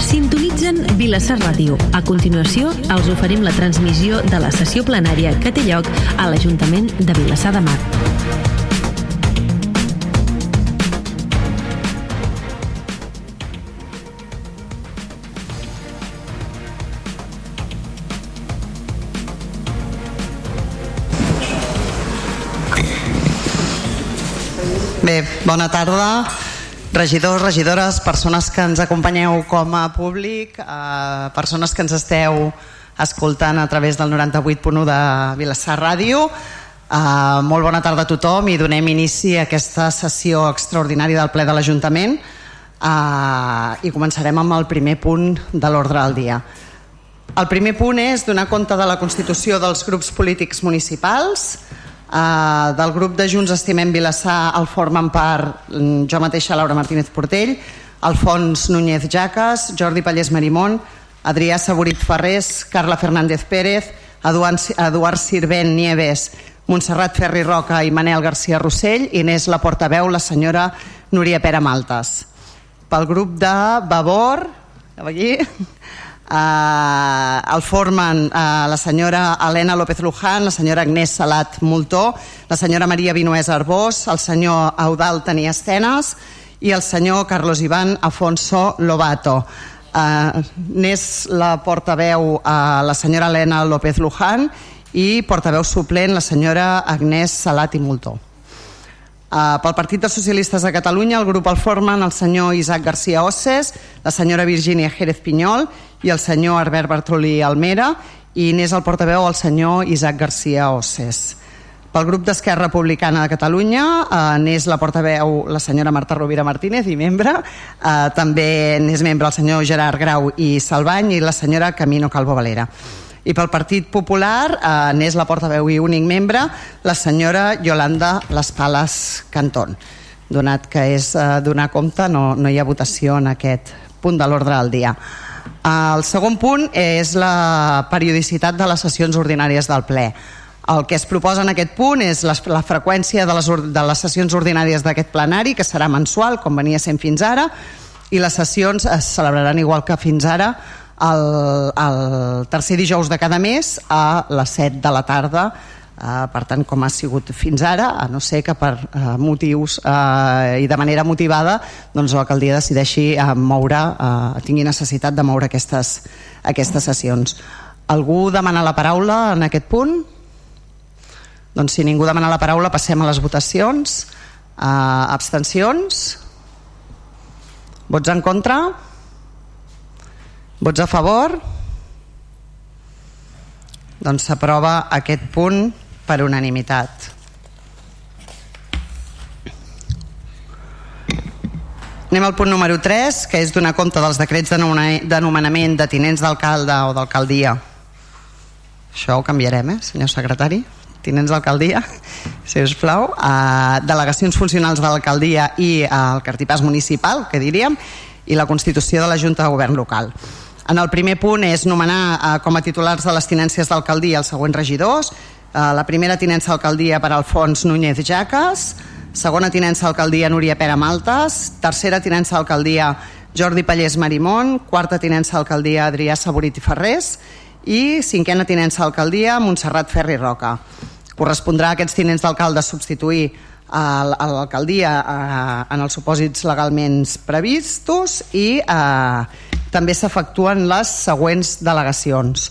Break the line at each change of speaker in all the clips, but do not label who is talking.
Sintonitzen Vilassar Ràdio. A continuació, els oferim la transmissió de la sessió plenària que té lloc a l'Ajuntament de Vilassar de Mar.
Bé, bona tarda, regidors, regidores, persones que ens acompanyeu com a públic, eh, persones que ens esteu escoltant a través del 98.1 de Vilassar Ràdio. Eh, molt bona tarda a tothom i donem inici a aquesta sessió extraordinària del ple de l'Ajuntament eh, i començarem amb el primer punt de l'ordre del dia. El primer punt és donar compte de la constitució dels grups polítics municipals, Uh, del grup de Junts Estimem Vilassar el formen part mm, jo mateixa Laura Martínez Portell Alfons Núñez Jaques Jordi Pallés Marimón Adrià Saborit Ferrés Carla Fernández Pérez Eduard, Eduard Sirvent Nieves Montserrat Ferri Roca i Manel García Rossell i n'és la portaveu la senyora Núria Pera Maltes. Pel grup de Vavor allí Uh, el formen uh, la senyora Helena López Luján, la senyora Agnès Salat Moltó, la senyora Maria Vinués Arbós, el senyor Eudal Tenia Estenes i el senyor Carlos Iván Afonso Lobato. Uh, N'és la portaveu uh, la senyora Helena López Luján i portaveu suplent la senyora Agnès Salat i Moltó. Uh, pel Partit dels Socialistes de Catalunya el grup el formen el senyor Isaac García Osses, la senyora Virginia Jerez Pinyol i el senyor Albert Bartolí Almera i n'és el portaveu el senyor Isaac García Osses. Pel grup d'Esquerra Republicana de Catalunya eh, n'és la portaveu la senyora Marta Rovira Martínez i membre, eh, també n'és membre el senyor Gerard Grau i Salvany i la senyora Camino Calvo Valera i pel Partit Popular eh, n'és la portaveu i únic membre la senyora Yolanda Les Pales Cantón. Donat que és eh, donar compte no, no hi ha votació en aquest punt de l'ordre del dia. El segon punt és la periodicitat de les sessions ordinàries del ple. El que es proposa en aquest punt és la, la freqüència de les, de les sessions ordinàries d'aquest plenari, que serà mensual, com venia sent fins ara, i les sessions es celebraran igual que fins ara el, el tercer dijous de cada mes a les 7 de la tarda Uh, per tant, com ha sigut fins ara, a no ser que per uh, motius uh, i de manera motivada doncs l'alcaldia decideixi uh, moure, uh, tingui necessitat de moure aquestes, aquestes sessions. Algú demana la paraula en aquest punt? Doncs si ningú demana la paraula passem a les votacions. Uh, abstencions? Vots en contra? Vots a favor? Doncs s'aprova aquest punt per unanimitat. Anem al punt número 3, que és donar compte dels decrets de nomenament de tinents d'alcalde o d'alcaldia. Això ho canviarem, eh, senyor secretari? Tinents d'alcaldia, si us plau. Uh, delegacions funcionals de l'alcaldia i uh, el cartipàs municipal, que diríem, i la constitució de la Junta de Govern local. En el primer punt és nomenar eh, com a titulars de les tinències d'alcaldia els següents regidors. Eh, la primera tinença d'alcaldia per Alfons Núñez Jaques, segona tinença d'alcaldia Núria Pera Maltes, tercera tinença d'alcaldia Jordi Pallés Marimón, quarta tinença d'alcaldia Adrià Saborit i Ferrés i cinquena tinença d'alcaldia Montserrat Ferri Roca. Correspondrà a aquests tinents d'alcalde substituir a l'alcaldia en els supòsits legalment previstos i eh, també s'efectuen les següents delegacions.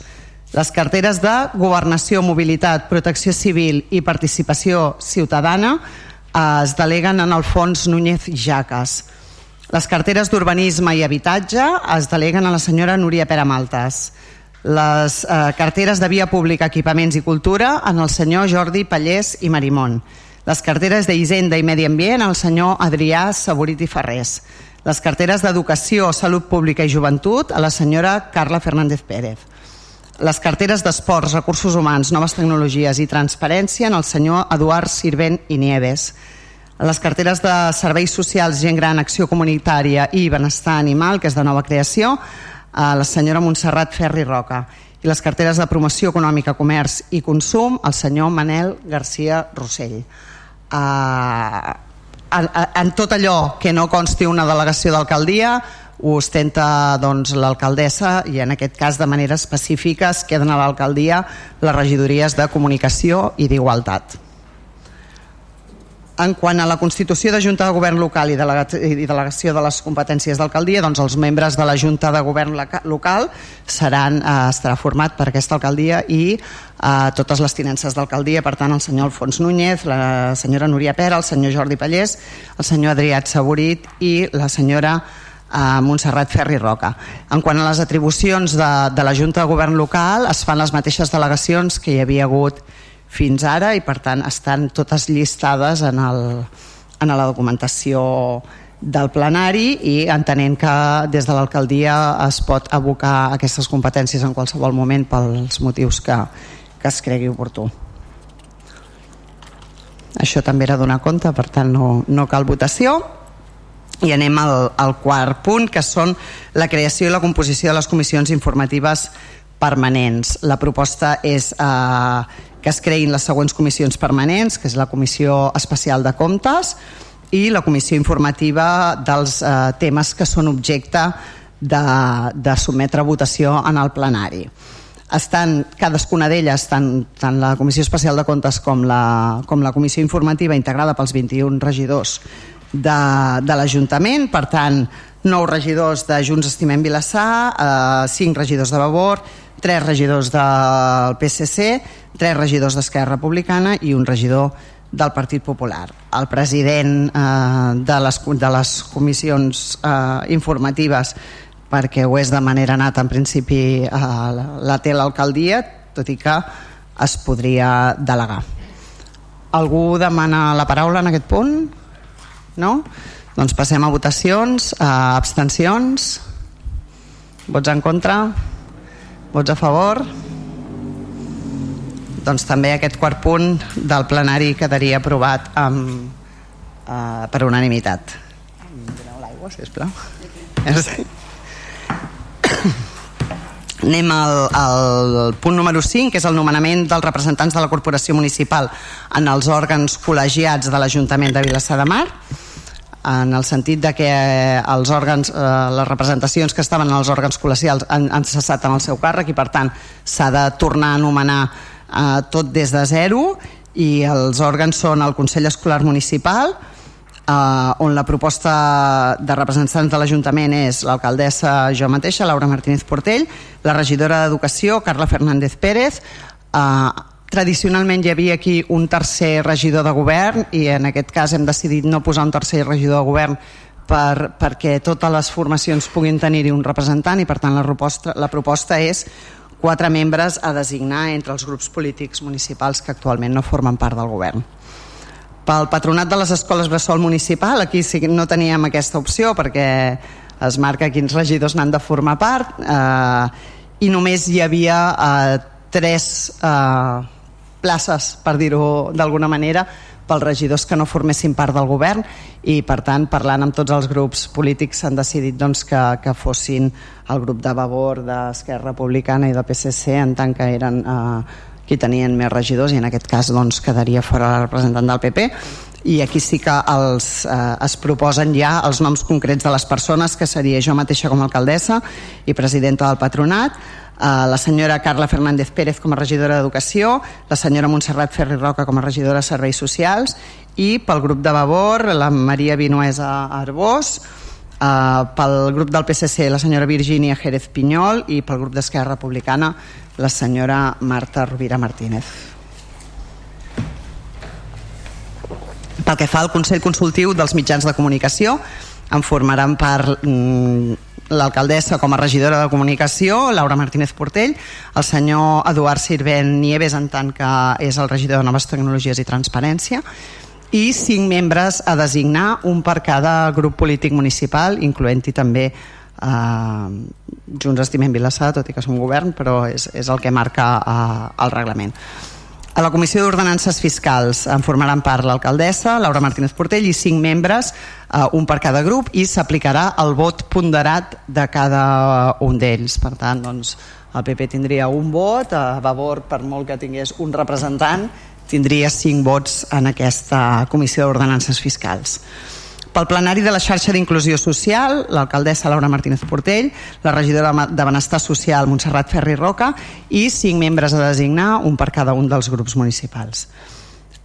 Les carteres de Governació, Mobilitat, Protecció Civil i Participació Ciutadana eh, es deleguen en Alfons Núñez Jaques. Les carteres d'Urbanisme i Habitatge es deleguen a la senyora Núria Pera Maltes. Les eh, carteres de Via Pública, Equipaments i Cultura en el senyor Jordi Pallés i Marimón. Les carteres d'Hisenda i Medi Ambient al senyor Adrià Saborit i Ferrés les carteres d'Educació, Salut Pública i Joventut a la senyora Carla Fernández Pérez. Les carteres d'Esports, Recursos Humans, Noves Tecnologies i Transparència en el senyor Eduard Sirvent i Nieves. Les carteres de Serveis Socials, Gent Gran, Acció Comunitària i Benestar Animal, que és de nova creació, a la senyora Montserrat Ferri Roca. I les carteres de Promoció Econòmica, Comerç i Consum, al senyor Manel Garcia Rossell. Uh, en, en tot allò que no consti una delegació d'alcaldia ho ostenta doncs, l'alcaldessa i en aquest cas de manera específica es queden a l'alcaldia les regidories de comunicació i d'igualtat. En quant a la constitució de Junta de Govern local i, i delegació de les competències d'alcaldia, doncs els membres de la Junta de Govern local seran, eh, estarà format per aquesta alcaldia i eh, totes les tinences d'alcaldia, per tant el senyor Alfons Núñez, la senyora Núria Pera, el senyor Jordi Pallés, el senyor Adrià Saborit i la senyora a Montserrat Ferri Roca. En quant a les atribucions de, de la Junta de Govern local, es fan les mateixes delegacions que hi havia hagut fins ara i per tant estan totes llistades en, el, en la documentació del plenari i entenent que des de l'alcaldia es pot abocar aquestes competències en qualsevol moment pels motius que, que es cregui oportú. Això també era donar compte, per tant no, no cal votació. I anem al, al quart punt, que són la creació i la composició de les comissions informatives permanents. La proposta és eh, que es creïn les següents comissions permanents, que és la Comissió Especial de Comptes i la Comissió Informativa dels eh, temes que són objecte de, de sometre a votació en el plenari. Estan, cadascuna d'elles, tant, tant la Comissió Especial de Comptes com la, com la Comissió Informativa, integrada pels 21 regidors de, de l'Ajuntament, per tant, nou regidors de Junts Estimem Vilassar, eh, cinc regidors de Vavor, tres regidors del PSC, tres regidors d'Esquerra Republicana i un regidor del Partit Popular. El president eh, de, les, de les comissions eh, informatives perquè ho és de manera nata en principi eh, la, la té l'alcaldia tot i que es podria delegar algú demana la paraula en aquest punt? No? Doncs passem a votacions, a abstencions, vots en contra, vots a favor. Doncs també aquest quart punt del plenari quedaria aprovat amb, uh, per unanimitat. Doneu l'aigua, sisplau. Anem al, al punt número 5, que és el nomenament dels representants de la corporació municipal en els òrgans col·legiats de l'Ajuntament de Vilassar de Mar en el sentit de que eh, els òrgans, eh, les representacions que estaven en els òrgans col·legials han, han cessat en el seu càrrec i per tant s'ha de tornar a anomenar eh, tot des de zero i els òrgans són el Consell Escolar Municipal eh, on la proposta de representants de l'Ajuntament és l'alcaldessa jo mateixa, Laura Martínez Portell, la regidora d'Educació, Carla Fernández Pérez, eh, tradicionalment hi havia aquí un tercer regidor de govern i en aquest cas hem decidit no posar un tercer regidor de govern per, perquè totes les formacions puguin tenir-hi un representant i per tant la proposta, la proposta és quatre membres a designar entre els grups polítics municipals que actualment no formen part del govern. Pel patronat de les escoles Bressol Municipal, aquí sí no teníem aquesta opció perquè es marca quins regidors n'han de formar part eh, i només hi havia eh, tres eh, places, per dir-ho d'alguna manera, pels regidors que no formessin part del govern i per tant parlant amb tots els grups polítics s'han decidit doncs, que, que fossin el grup de Vavor, d'Esquerra Republicana i de PSC en tant que eren eh, qui tenien més regidors i en aquest cas doncs, quedaria fora el representant del PP i aquí sí que els, eh, es proposen ja els noms concrets de les persones que seria jo mateixa com a alcaldessa i presidenta del patronat Eh, la senyora Carla Fernández Pérez com a regidora d'Educació, la senyora Montserrat Ferri Roca com a regidora de Serveis Socials i pel grup de Vavor la Maria Vinuesa Arbós, eh, pel grup del PSC la senyora Virginia Jerez Pinyol i pel grup d'Esquerra Republicana la senyora Marta Rovira Martínez. Pel que fa al Consell Consultiu dels Mitjans de Comunicació, en formaran part mm, l'alcaldessa com a regidora de comunicació, Laura Martínez Portell, el senyor Eduard Sirvent Nieves en tant que és el regidor de Noves Tecnologies i Transparència, i cinc membres a designar, un per cada grup polític municipal, incloent-hi també eh, Junts Estimem Vilassar, tot i que som govern, però és, és el que marca eh, el reglament. A la Comissió d'Ordenances Fiscals en formaran part l'alcaldessa, Laura Martínez Portell, i cinc membres, eh, un per cada grup, i s'aplicarà el vot ponderat de cada un d'ells. Per tant, doncs, el PP tindria un vot, a Vavor, per molt que tingués un representant, tindria cinc vots en aquesta Comissió d'Ordenances Fiscals. Pel plenari de la xarxa d'inclusió social, l'alcaldessa Laura Martínez Portell, la regidora de Benestar Social Montserrat Ferri Roca i cinc membres a designar, un per cada un dels grups municipals.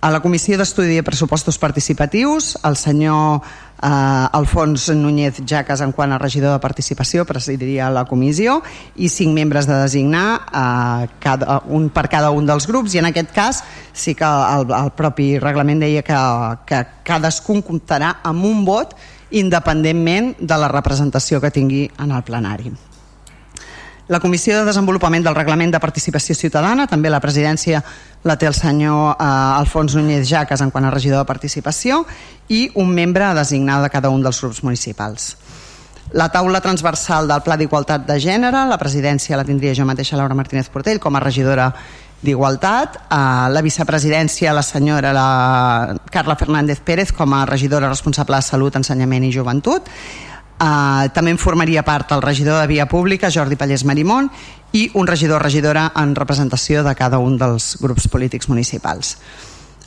A la Comissió d'Estudi de Pressupostos Participatius, el senyor eh, Alfons Núñez Jaques, en quant a regidor de participació, presidiria la comissió i cinc membres de designar, eh, cada, un per cada un dels grups, i en aquest cas sí que el, el propi reglament deia que, que cadascun comptarà amb un vot independentment de la representació que tingui en el plenari. La Comissió de Desenvolupament del Reglament de Participació Ciutadana, també la presidència la té el senyor eh, Alfons Núñez Jaques en quant a regidor de participació i un membre a designar de cada un dels grups municipals. La taula transversal del Pla d'Igualtat de Gènere, la presidència la tindria jo mateixa Laura Martínez Portell com a regidora d'Igualtat, eh, la vicepresidència la senyora la Carla Fernández Pérez com a regidora responsable de Salut, Ensenyament i Joventut, Uh, també en formaria part el regidor de Via Pública, Jordi Pallés Marimón, i un regidor regidora en representació de cada un dels grups polítics municipals.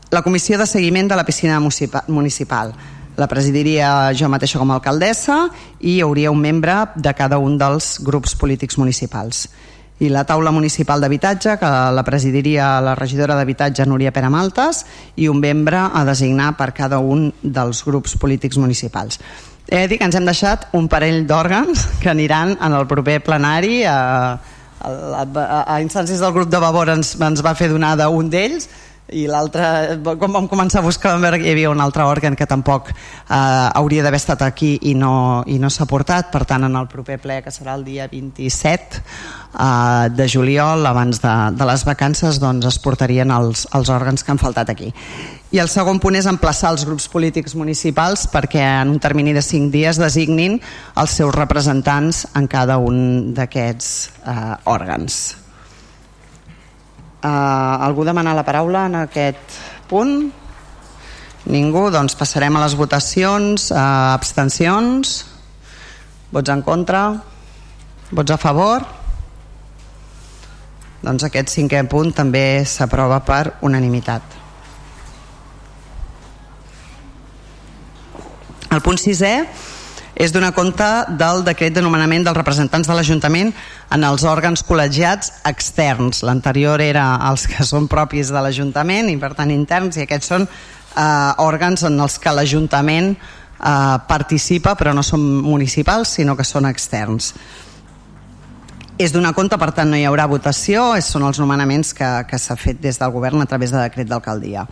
La comissió de seguiment de la piscina municipal la presidiria jo mateixa com a alcaldessa i hi hauria un membre de cada un dels grups polítics municipals. I la taula municipal d'habitatge, que la presidiria la regidora d'habitatge Núria Pere Maltes i un membre a designar per cada un dels grups polítics municipals. He dir que ens hem deixat un parell d'òrgans que aniran en el proper plenari. A, a, a, a instàncies del grup de Vavor ens, ens va fer donar d'un d'ells i l'altre, quan vam començar a buscar hi havia un altre òrgan que tampoc eh, hauria d'haver estat aquí i no, i no s'ha portat, per tant en el proper ple que serà el dia 27 eh, de juliol abans de, de les vacances doncs es portarien els, els òrgans que han faltat aquí i el segon punt és emplaçar els grups polítics municipals perquè en un termini de 5 dies designin els seus representants en cada un d'aquests eh, òrgans Uh, algú demana la paraula en aquest punt? Ningú? Doncs passarem a les votacions. Uh, abstencions? Vots en contra? Vots a favor? Doncs aquest cinquè punt també s'aprova per unanimitat. El punt sisè és donar compte del decret de nomenament dels representants de l'Ajuntament en els òrgans col·legiats externs. L'anterior era els que són propis de l'Ajuntament i per tant interns i aquests són eh, òrgans en els que l'Ajuntament eh, participa però no són municipals sinó que són externs. És donar compte, per tant no hi haurà votació, són els nomenaments que, que s'ha fet des del govern a través de decret d'alcaldia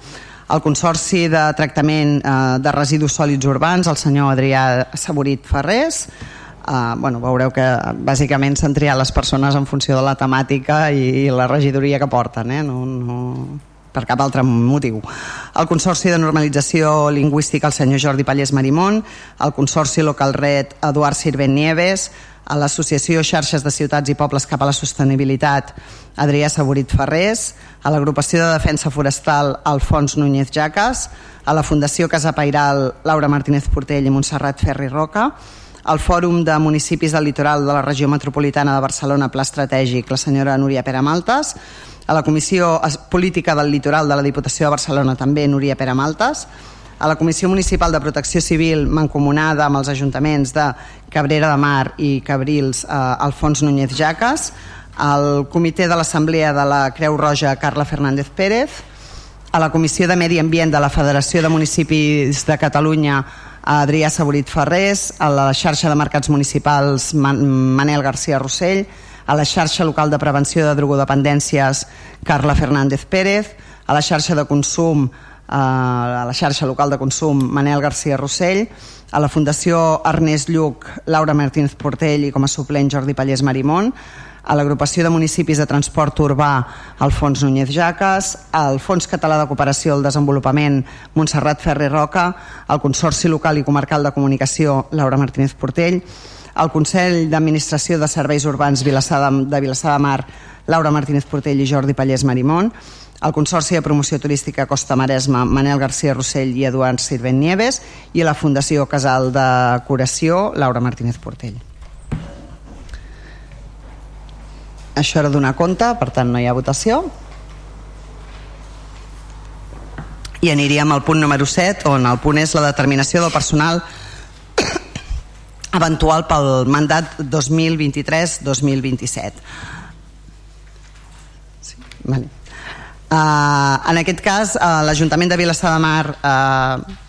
el Consorci de Tractament eh, de Residus Sòlids Urbans, el senyor Adrià Saborit Ferrés, Uh, bueno, veureu que bàsicament s'han triat les persones en funció de la temàtica i, i la regidoria que porten, eh? no, no, per cap altre motiu. El Consorci de Normalització Lingüística, el senyor Jordi Pallés Marimón, el Consorci Local Red, Eduard Sirvent Nieves, a l'Associació Xarxes de Ciutats i Pobles cap a la Sostenibilitat, Adrià Saborit Ferrés, a l'Agrupació de Defensa Forestal, Alfons Núñez Jaques, a la Fundació Casa Pairal, Laura Martínez Portell i Montserrat Ferri Roca, al Fòrum de Municipis del Litoral de la Regió Metropolitana de Barcelona, Pla Estratègic, la senyora Núria Pere Maltes, a la Comissió Política del Litoral de la Diputació de Barcelona, també Núria Pere Maltes, a la Comissió Municipal de Protecció Civil mancomunada amb els ajuntaments de Cabrera de Mar i Cabrils eh, Alfons Núñez Jaques, al Comitè de l'Assemblea de la Creu Roja Carla Fernández Pérez, a la Comissió de Medi Ambient de la Federació de Municipis de Catalunya Adrià Saborit Ferrés, a la xarxa de mercats municipals Manel García Rossell, a la xarxa local de prevenció de drogodependències Carla Fernández Pérez, a la xarxa de consum a la xarxa local de consum Manel García Rossell, a la Fundació Ernest Lluc Laura Martínez Portell i com a suplent Jordi Pallés Marimón, a l'agrupació de municipis de transport urbà Alfons Núñez Jaques, al Fons Català de Cooperació al Desenvolupament Montserrat Ferrer Roca, al Consorci Local i Comarcal de Comunicació Laura Martínez Portell, al Consell d'Administració de Serveis Urbans Vilassar de, de Mar Laura Martínez Portell i Jordi Pallés Marimón, el Consorci de Promoció Turística Costa Maresma, Manel García Rossell i Eduard Sirvent Nieves, i la Fundació Casal de Curació, Laura Martínez Portell. Això era donar compte, per tant no hi ha votació. i aniríem al punt número 7 on el punt és la determinació del personal eventual pel mandat 2023-2027 sí, vale. Uh, en aquest cas uh, l'Ajuntament de Vilassar de Mar uh,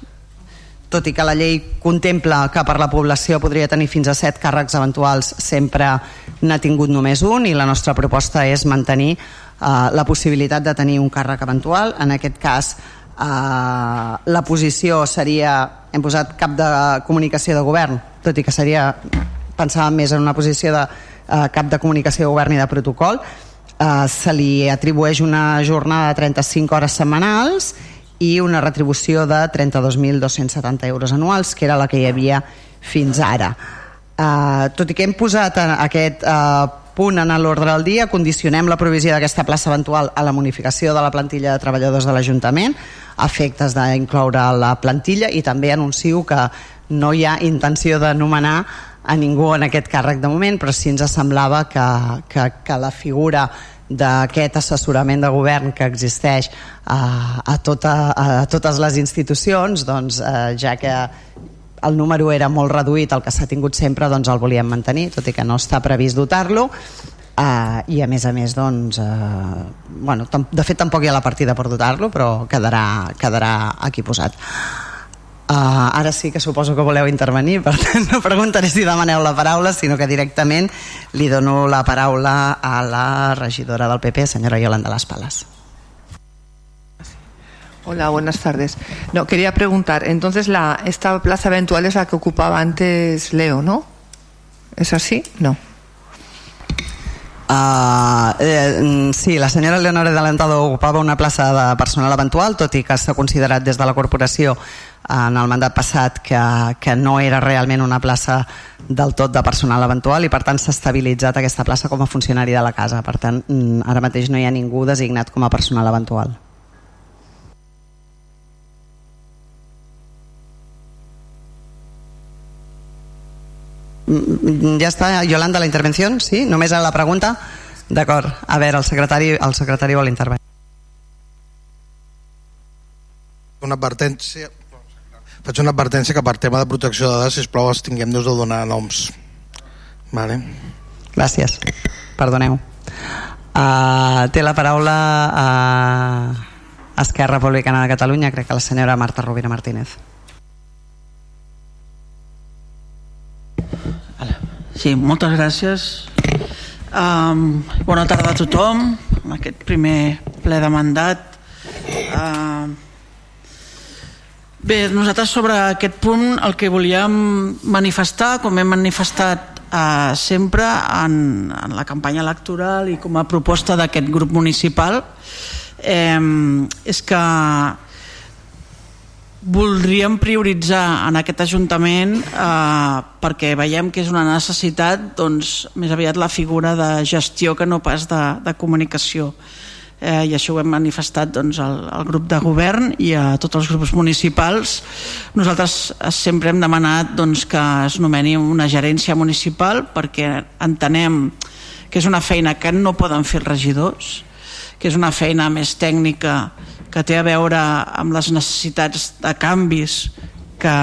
tot i que la llei contempla que per la població podria tenir fins a 7 càrrecs eventuals sempre n'ha tingut només un i la nostra proposta és mantenir uh, la possibilitat de tenir un càrrec eventual. En aquest cas Uh, la posició seria hem posat cap de comunicació de govern tot i que seria pensàvem més en una posició de uh, cap de comunicació de govern i de protocol uh, se li atribueix una jornada de 35 hores setmanals i una retribució de 32.270 euros anuals que era la que hi havia fins ara. Uh, tot i que hem posat aquest uh, punt en l'ordre del dia, condicionem la provisió d'aquesta plaça eventual a la modificació de la plantilla de treballadors de l'Ajuntament, efectes d'incloure la plantilla i també anuncio que no hi ha intenció de nomenar a ningú en aquest càrrec de moment, però sí ens semblava que, que, que la figura d'aquest assessorament de govern que existeix a, a, tota, a totes les institucions, doncs, eh, ja que el número era molt reduït, el que s'ha tingut sempre doncs el volíem mantenir, tot i que no està previst dotar-lo. Uh, i a més a més doncs, uh, bueno, de fet tampoc hi ha la partida per dotar-lo però quedarà, quedarà aquí posat uh, ara sí que suposo que voleu intervenir per tant no preguntaré si demaneu la paraula sinó que directament li dono la paraula a la regidora del PP senyora Yolanda Las Palas
Hola, buenas tardes. No, quería preguntar, entonces la, esta plaza eventual es la que ocupaba antes Leo, ¿no? ¿Es así? No.
Uh, eh, sí, la senyora Leonora de Alentado ocupava una plaça de personal eventual, tot i que s'ha considerat des de la corporació en el mandat passat que, que no era realment una plaça del tot de personal eventual i per tant s'ha estabilitzat aquesta plaça com a funcionari de la casa. Per tant, mm, ara mateix no hi ha ningú designat com a personal eventual. Mm, ja està, Yolanda, la intervenció? Sí? Només a la pregunta? D'acord. A veure, el secretari, el secretari vol intervenir.
Una advertència faig una advertència que per tema de protecció de dades, sisplau, els tinguem-nos de donar noms. Vale.
Gràcies. Perdoneu. Uh, té la paraula a uh, Esquerra Republicana de Catalunya, crec que la senyora Marta Rovira Martínez.
Sí, moltes gràcies. Um, bona tarda a tothom en aquest primer ple de mandat. Uh, bé, nosaltres sobre aquest punt el que volíem manifestar, com hem manifestat uh, sempre en, en la campanya electoral i com a proposta d'aquest grup municipal, eh, és que voldríem prioritzar en aquest Ajuntament eh, perquè veiem que és una necessitat doncs, més aviat la figura de gestió que no pas de, de comunicació eh, i això ho hem manifestat doncs, al, al grup de govern i a tots els grups municipals. Nosaltres sempre hem demanat doncs, que es nomeni una gerència municipal perquè entenem que és una feina que no poden fer els regidors que és una feina més tècnica que té a veure amb les necessitats de canvis que,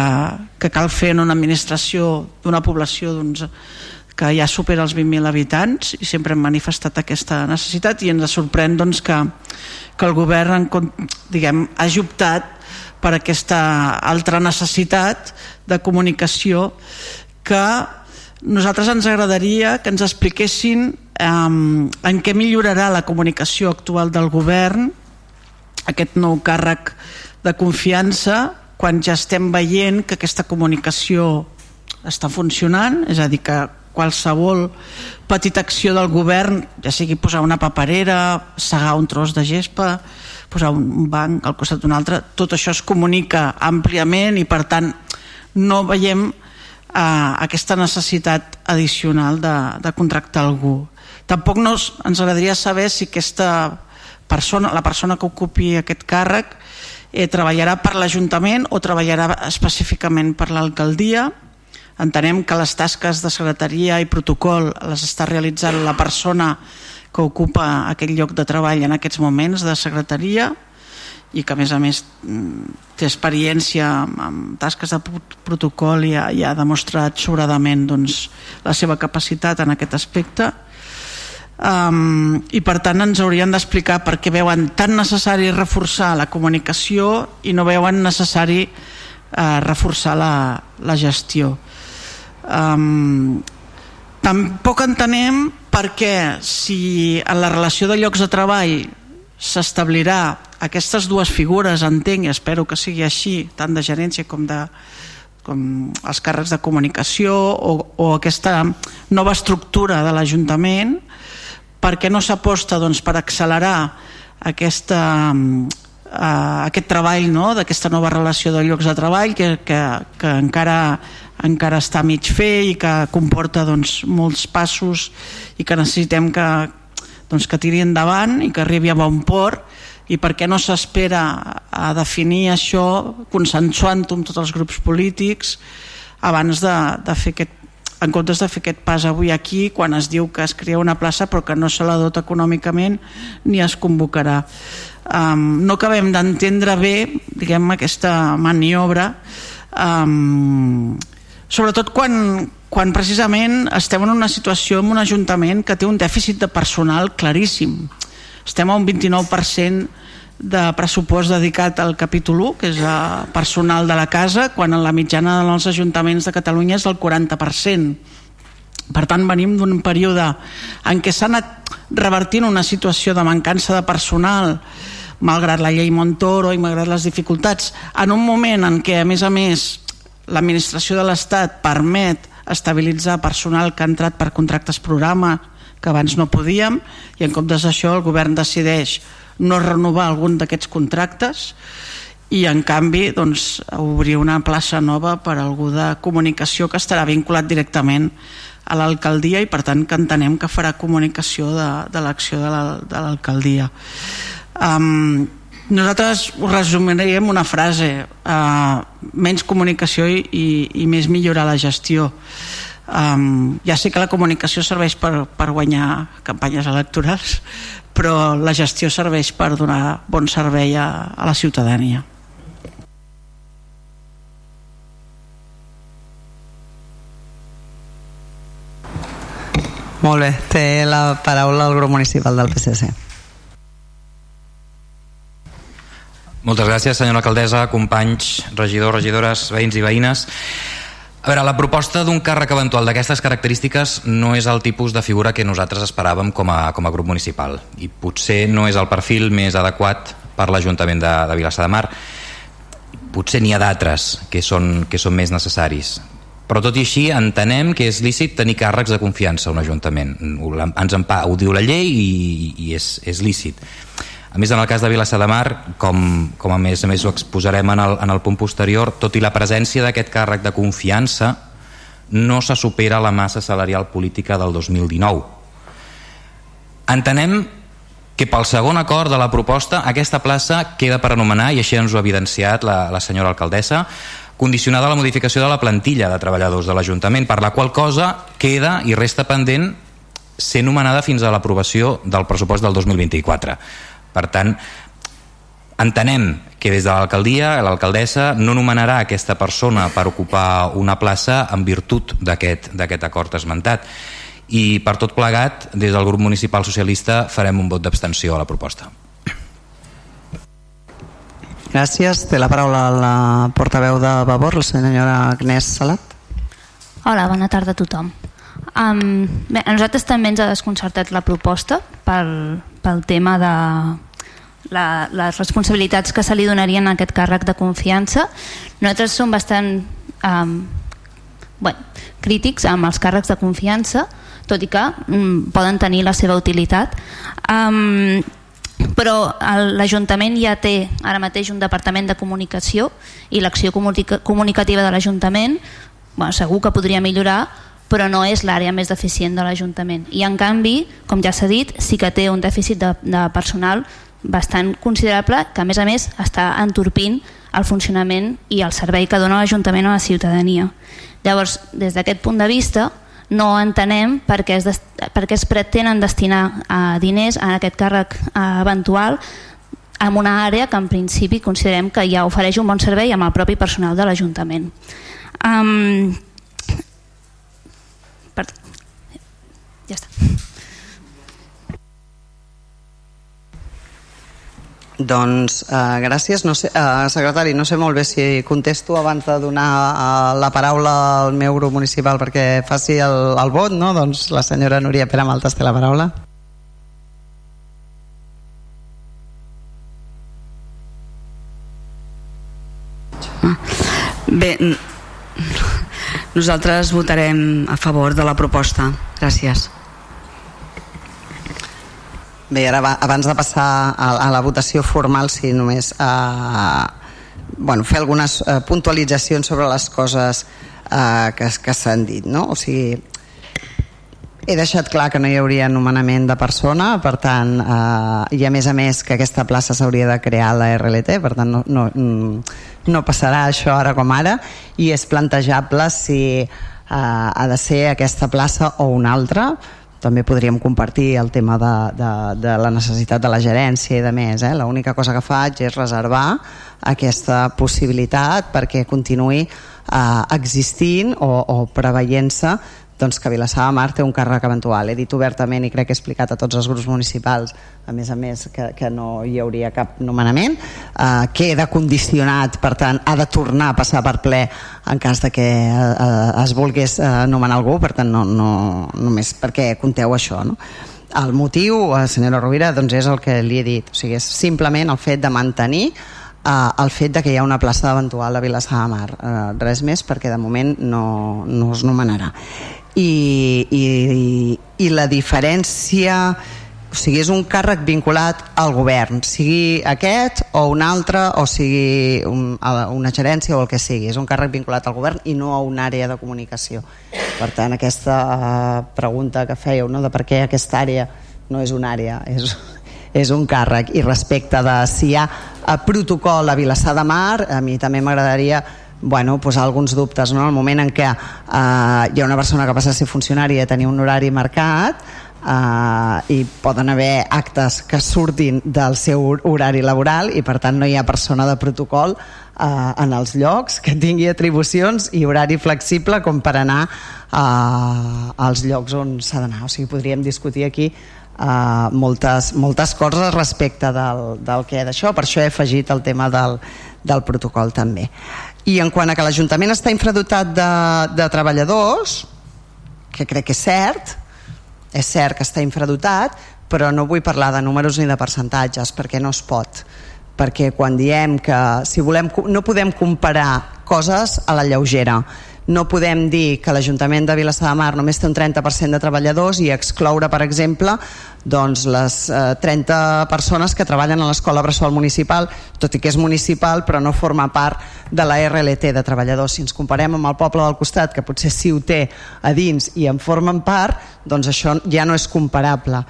que cal fer en una administració d'una població doncs, que ja supera els 20.000 habitants i sempre hem manifestat aquesta necessitat i ens sorprèn doncs, que, que el govern diguem, hagi optat per aquesta altra necessitat de comunicació que nosaltres ens agradaria que ens expliquessin eh, en què millorarà la comunicació actual del govern aquest nou càrrec de confiança quan ja estem veient que aquesta comunicació està funcionant, és a dir, que qualsevol petita acció del govern, ja sigui posar una paperera, segar un tros de gespa, posar un banc al costat d'un altre, tot això es comunica àmpliament i per tant no veiem eh, aquesta necessitat addicional de, de contractar algú. Tampoc nos, ens agradaria saber si aquesta persona, la persona que ocupi aquest càrrec eh, treballarà per l'Ajuntament o treballarà específicament per l'alcaldia. Entenem que les tasques de secretaria i protocol les està realitzant la persona que ocupa aquest lloc de treball en aquests moments de secretaria i que a més a més mm, té experiència amb, tasques de protocol i ha, i ha demostrat sobradament doncs, la seva capacitat en aquest aspecte. Um, i per tant ens haurien d'explicar per què veuen tan necessari reforçar la comunicació i no veuen necessari uh, reforçar la, la gestió um, tampoc entenem perquè si en la relació de llocs de treball s'establirà aquestes dues figures, entenc i espero que sigui així, tant de gerència com de com els càrrecs de comunicació o, o aquesta nova estructura de l'Ajuntament, per què no s'aposta doncs, per accelerar aquesta, uh, aquest treball no? d'aquesta nova relació de llocs de treball que, que, que encara, encara està mig fer i que comporta doncs, molts passos i que necessitem que, doncs, que tiri endavant i que arribi a bon port. I per què no s'espera a definir això consensuant-ho amb tots els grups polítics abans de, de fer aquest en comptes de fer aquest pas avui aquí quan es diu que es crea una plaça però que no se la dota econòmicament ni es convocarà. Um, no acabem d'entendre bé diguem aquesta maniobra. Um, sobretot quan, quan precisament estem en una situació en un ajuntament que té un dèficit de personal claríssim estem a un 29% de pressupost dedicat al capítol 1, que és a personal de la casa, quan en la mitjana dels ajuntaments de Catalunya és del 40%. Per tant, venim d'un període en què s'ha anat revertint una situació de mancança de personal, malgrat la llei Montoro i malgrat les dificultats, en un moment en què, a més a més, l'administració de l'Estat permet estabilitzar personal que ha entrat per contractes programa que abans no podíem i en comptes d'això el govern decideix no renovar algun d'aquests contractes i en canvi doncs, obrir una plaça nova per a algú de comunicació que estarà vinculat directament a l'alcaldia i per tant que entenem que farà comunicació de, de l'acció de l'alcaldia. La, um, nosaltres ho resumirem una frase uh, menys comunicació i, i, i més millorar la gestió Um, ja sé que la comunicació serveix per, per guanyar campanyes electorals, però la gestió serveix per donar bon servei a, a la ciutadania.
Molt bé, té la paraula el grup municipal del PSC.
Moltes gràcies, senyora alcaldessa, companys, regidors, regidores, veïns i veïnes. A veure, la proposta d'un càrrec eventual d'aquestes característiques no és el tipus de figura que nosaltres esperàvem com a, com a grup municipal i potser no és el perfil més adequat per l'Ajuntament de, de Vilassar de Mar. Potser n'hi ha d'altres que, són, que són més necessaris. Però tot i així entenem que és lícit tenir càrrecs de confiança a un Ajuntament. Ens en pa, ho diu la llei i, i és, és lícit. A més, en el cas de Vilassar de Mar, com, com a més a més ho exposarem en el, en el punt posterior, tot i la presència d'aquest càrrec de confiança, no se supera la massa salarial política del 2019. Entenem que pel segon acord de la proposta aquesta plaça queda per anomenar, i així ens ho ha evidenciat la, la senyora alcaldessa, condicionada a la modificació de la plantilla de treballadors de l'Ajuntament, per la qual cosa queda i resta pendent ser nomenada fins a l'aprovació del pressupost del 2024. Per tant, entenem que des de l'alcaldia, l'alcaldessa no nomenarà aquesta persona per ocupar una plaça en virtut d'aquest acord esmentat i per tot plegat, des del grup municipal socialista farem un vot d'abstenció a la proposta.
Gràcies. Té la paraula la portaveu de Vavor, la senyora Agnès Salat.
Hola, bona tarda a tothom. Um, bé, a nosaltres també ens ha desconcertat la proposta pel, pel tema de la, les responsabilitats que se li donarien a aquest càrrec de confiança. Nosaltres som bastant um, bueno, crítics amb els càrrecs de confiança, tot i que um, poden tenir la seva utilitat. Um, però l'Ajuntament ja té ara mateix un departament de comunicació i l'acció comunicativa de l'Ajuntament bueno, segur que podria millorar però no és l'àrea més deficient de l'Ajuntament. I en canvi, com ja s'ha dit, sí que té un dèficit de, de personal bastant considerable que a més a més està entorpint el funcionament i el servei que dona l'Ajuntament a la ciutadania. Llavors, des d'aquest punt de vista, no entenem per què es, per què es pretenen destinar uh, diners a aquest càrrec uh, eventual en una àrea que en principi considerem que ja ofereix un bon servei amb el propi personal de l'Ajuntament. Um, per... Ja està.
Doncs eh, gràcies. No sé, eh, secretari, no sé molt bé si contesto abans de donar eh, la paraula al meu grup municipal perquè faci el, el vot, no? Doncs la senyora Núria Pere Maltes té la paraula.
Bé, nosaltres votarem a favor de la proposta. Gràcies.
Bé, ara va, abans de passar a, a la votació formal, si només eh, bueno, fer algunes eh, puntualitzacions sobre les coses eh, que, que s'han dit, no? O sigui, he deixat clar que no hi hauria nomenament de persona, per tant, eh, i a més a més que aquesta plaça s'hauria de crear a la RLT, per tant no, no, no passarà això ara com ara, i és plantejable si eh, ha de ser aquesta plaça o una altra, també podríem compartir el tema de, de, de la necessitat de la gerència i de més. Eh? L'única cosa que faig és reservar aquesta possibilitat perquè continuï eh, existint o, o preveient-se doncs que Vilassar de Mar té un càrrec eventual. He dit obertament i crec que he explicat a tots els grups municipals, a més a més, que, que no hi hauria cap nomenament, eh, queda condicionat, per tant, ha de tornar a passar per ple en cas de que eh, es volgués eh, nomenar algú, per tant, no, no, només perquè conteu això, no? El motiu, eh, senyora Rovira, doncs és el que li he dit, o sigui, és simplement el fet de mantenir eh, el fet de que hi ha una plaça eventual a Vilassar de Mar, eh, res més perquè de moment no, no es nomenarà i, i, i la diferència o sigui, és un càrrec vinculat al govern, sigui aquest o un altre, o sigui un, una gerència o el que sigui, és un càrrec vinculat al govern i no a una àrea de comunicació. Per tant, aquesta uh, pregunta que fèieu, no, de per què aquesta àrea no és una àrea, és, és un càrrec. I respecte de si hi ha a protocol a Vilassar de Mar, a mi també m'agradaria bueno, posar alguns dubtes no? el moment en què eh, hi ha una persona que passa a ser funcionari a tenir un horari marcat eh, i poden haver actes que surtin del seu horari laboral i per tant no hi ha persona de protocol eh, en els llocs que tingui atribucions i horari flexible com per anar eh, als llocs on s'ha d'anar o sigui, podríem discutir aquí Uh, moltes, moltes coses respecte del, del que d'això, per això he afegit el tema del, del protocol també. I en quant a que l'Ajuntament està infradotat de, de treballadors, que crec que és cert, és cert que està infradotat, però no vull parlar de números ni de percentatges, perquè no es pot. Perquè quan diem que si volem, no podem comparar coses a la lleugera, no podem dir que l'Ajuntament de Vilassar de Mar només té un 30% de treballadors i excloure, per exemple, doncs les eh, 30 persones que treballen a l'escola Bressol Municipal, tot i que és municipal però no forma part de la RLT de treballadors. Si ens comparem amb el poble del costat, que potser sí ho té a dins i en formen part, doncs això ja no és comparable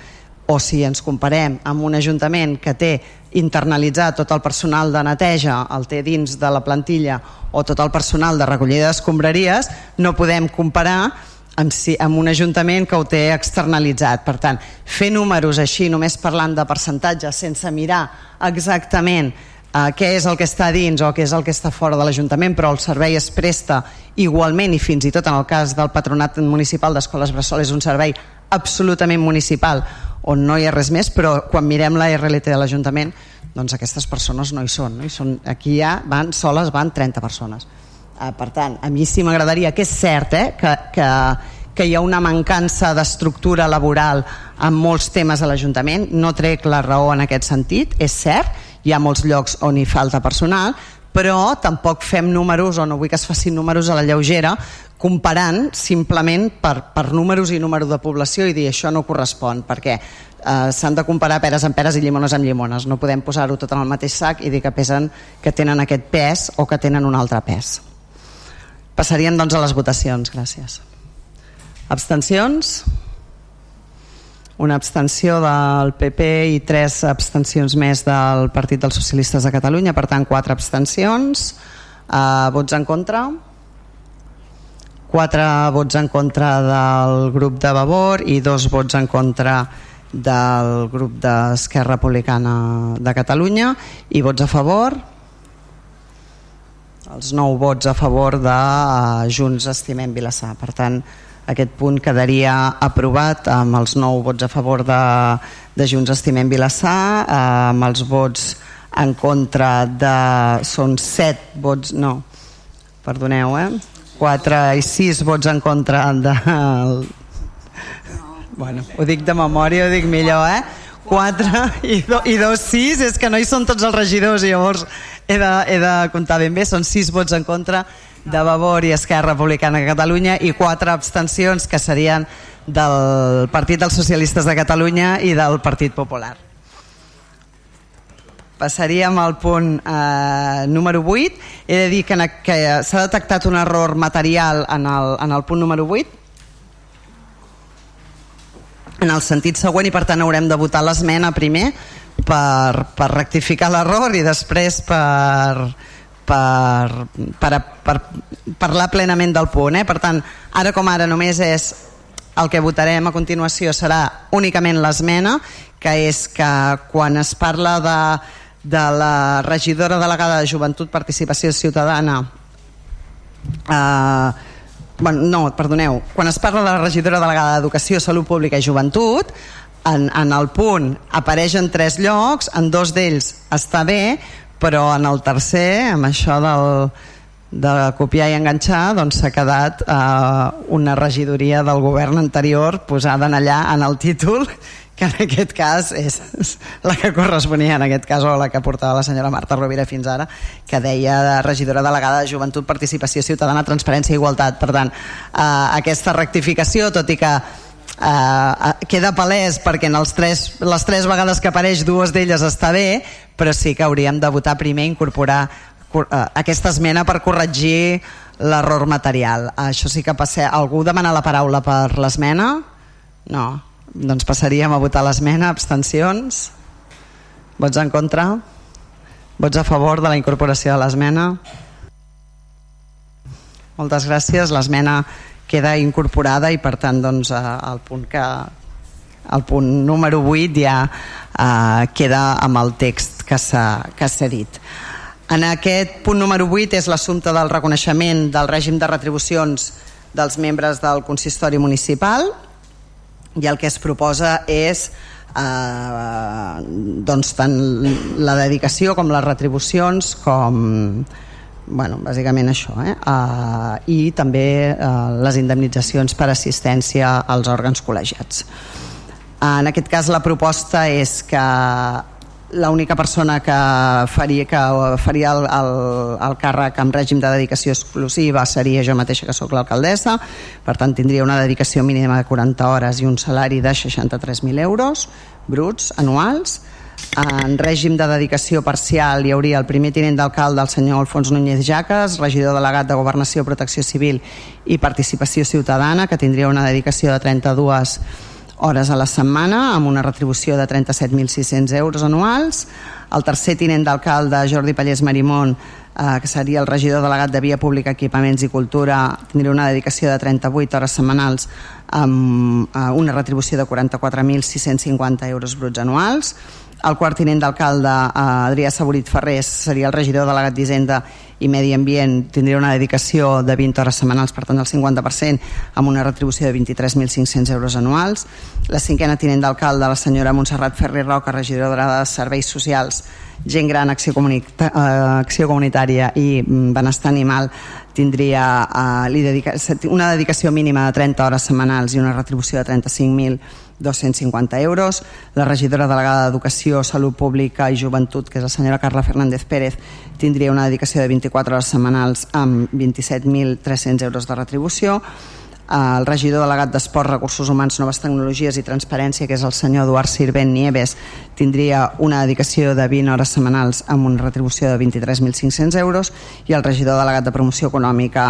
o si ens comparem amb un ajuntament que té internalitzat tot el personal de neteja, el té dins de la plantilla o tot el personal de recollida d'escombraries, no podem comparar amb, si, amb un ajuntament que ho té externalitzat. Per tant, fer números així, només parlant de percentatges, sense mirar exactament eh, què és el que està dins o què és el que està fora de l'Ajuntament, però el servei es presta igualment i fins i tot en el cas del Patronat Municipal d'Escoles Bressol és un servei absolutament municipal on no hi ha res més, però quan mirem la RLT de l'Ajuntament doncs aquestes persones no hi són, no? I són aquí ja van soles van 30 persones uh, per tant, a mi sí m'agradaria que és cert eh, que, que, que hi ha una mancança d'estructura laboral en molts temes a l'Ajuntament no trec la raó en aquest sentit és cert, hi ha molts llocs on hi falta personal però tampoc fem números o no vull que es facin números a la lleugera comparant simplement per, per números i número de població i dir això no correspon perquè eh, s'han de comparar peres amb peres i llimones amb llimones. No podem posar-ho tot en el mateix sac i dir que pesen que tenen aquest pes o que tenen un altre pes. Passaríem doncs a les votacions. Gràcies. Abstencions? Una abstenció del PP i tres abstencions més del Partit dels Socialistes de Catalunya per tant quatre abstencions. Eh, vots en contra 4 vots en contra del grup de Vavor i dos vots en contra del grup d'Esquerra Republicana de Catalunya. I vots a favor? Els nou vots a favor de eh, Junts Estimem Vilassar. Per tant aquest punt quedaria aprovat amb els nou vots a favor de, de Junts Estimem Vilassar eh, amb els vots en contra de... són set vots, no, perdoneu, eh? 4 i 6 vots en contra de... Bueno, ho dic de memòria, ho dic millor, eh? 4 i, do, i 2 6, és que no hi són tots els regidors i llavors he de, he de comptar ben bé, són 6 vots en contra de Vavor i Esquerra Republicana de Catalunya i 4 abstencions que serien del Partit dels Socialistes de Catalunya i del Partit Popular. Passaríem al punt eh, número 8. He de dir que, que s'ha detectat un error material en el, en el punt número 8 en el sentit següent i per tant haurem de votar l'esmena primer per, per rectificar l'error i després per, per, per, per parlar plenament del punt. Eh? Per tant, ara com ara només és el que votarem a continuació serà únicament l'esmena, que és que quan es parla de de la regidora delegada de Joventut, Participació Ciutadana. Eh, bueno, no, perdoneu. Quan es parla de la regidora delegada d'Educació, Salut Pública i Joventut en, en el punt apareix en tres llocs en dos d'ells està bé però en el tercer amb això del, de copiar i enganxar doncs s'ha quedat eh, una regidoria del govern anterior posada en allà en el títol que en aquest cas és la que corresponia en aquest cas o la que portava la senyora Marta Rovira fins ara que deia de regidora delegada de Joventut, Participació Ciutadana, Transparència i Igualtat. Per tant, eh, aquesta rectificació tot i que eh, queda palès perquè en els tres, les tres vegades que apareix dues d'elles està bé però sí que hauríem de votar primer incorporar eh, aquesta esmena per corregir l'error material això sí que passa... algú demana la paraula per l'esmena? no doncs passaríem a votar l'esmena. Abstencions? Vots en contra? Vots a favor de la incorporació de l'esmena? Moltes gràcies. L'esmena queda incorporada i per tant doncs, eh, el punt que el punt número 8 ja eh, queda amb el text que s'ha dit. En aquest punt número 8 és l'assumpte del reconeixement del règim de retribucions dels membres del consistori municipal i el que es proposa és eh, doncs tant la dedicació com les retribucions com bueno, bàsicament això eh? Uh, i també uh, les indemnitzacions per assistència als òrgans col·legiats en aquest cas la proposta és que l'única persona que faria, que faria el, el, el càrrec amb règim de dedicació exclusiva seria jo mateixa que sóc l'alcaldessa. Per tant tindria una dedicació mínima de 40 hores i un salari de 63.000 euros bruts anuals. En règim de dedicació parcial hi hauria el primer tinent d'alcalde el senyor Alfons Núñez Jaques regidor delegat de Governació, Protecció Civil i Participació Ciutadana que tindria una dedicació de 32 hores a la setmana amb una retribució de 37.600 euros anuals. El tercer tinent d'alcalde, Jordi Pallés Marimón, eh, que seria el regidor delegat de Via Pública, Equipaments i Cultura, tindria una dedicació de 38 hores setmanals amb eh, una retribució de 44.650 euros bruts anuals. El quart tinent d'alcalde, eh, Adrià Saborit Ferrés, seria el regidor delegat d'Hisenda i Medi Ambient tindria una dedicació de 20 hores setmanals, per tant el 50%, amb una retribució de 23.500 euros anuals. La cinquena tinent d'alcalde, la senyora Montserrat Ferrer Roca, regidora de Serveis Socials, gent gran, acció, comunita eh, acció comunitària i mm, benestar animal tindria eh, una dedicació mínima de 30 hores setmanals i una retribució de 35.000 250 euros. La regidora delegada d'Educació, Salut Pública i Joventut, que és la senyora Carla Fernández Pérez, tindria una dedicació de 24 hores setmanals amb 27.300 euros de retribució el regidor delegat d'Esport, Recursos Humans, Noves Tecnologies i Transparència, que és el senyor Eduard Sirvent Nieves, tindria una dedicació de 20 hores setmanals amb una retribució de 23.500 euros i el regidor delegat de Promoció Econòmica,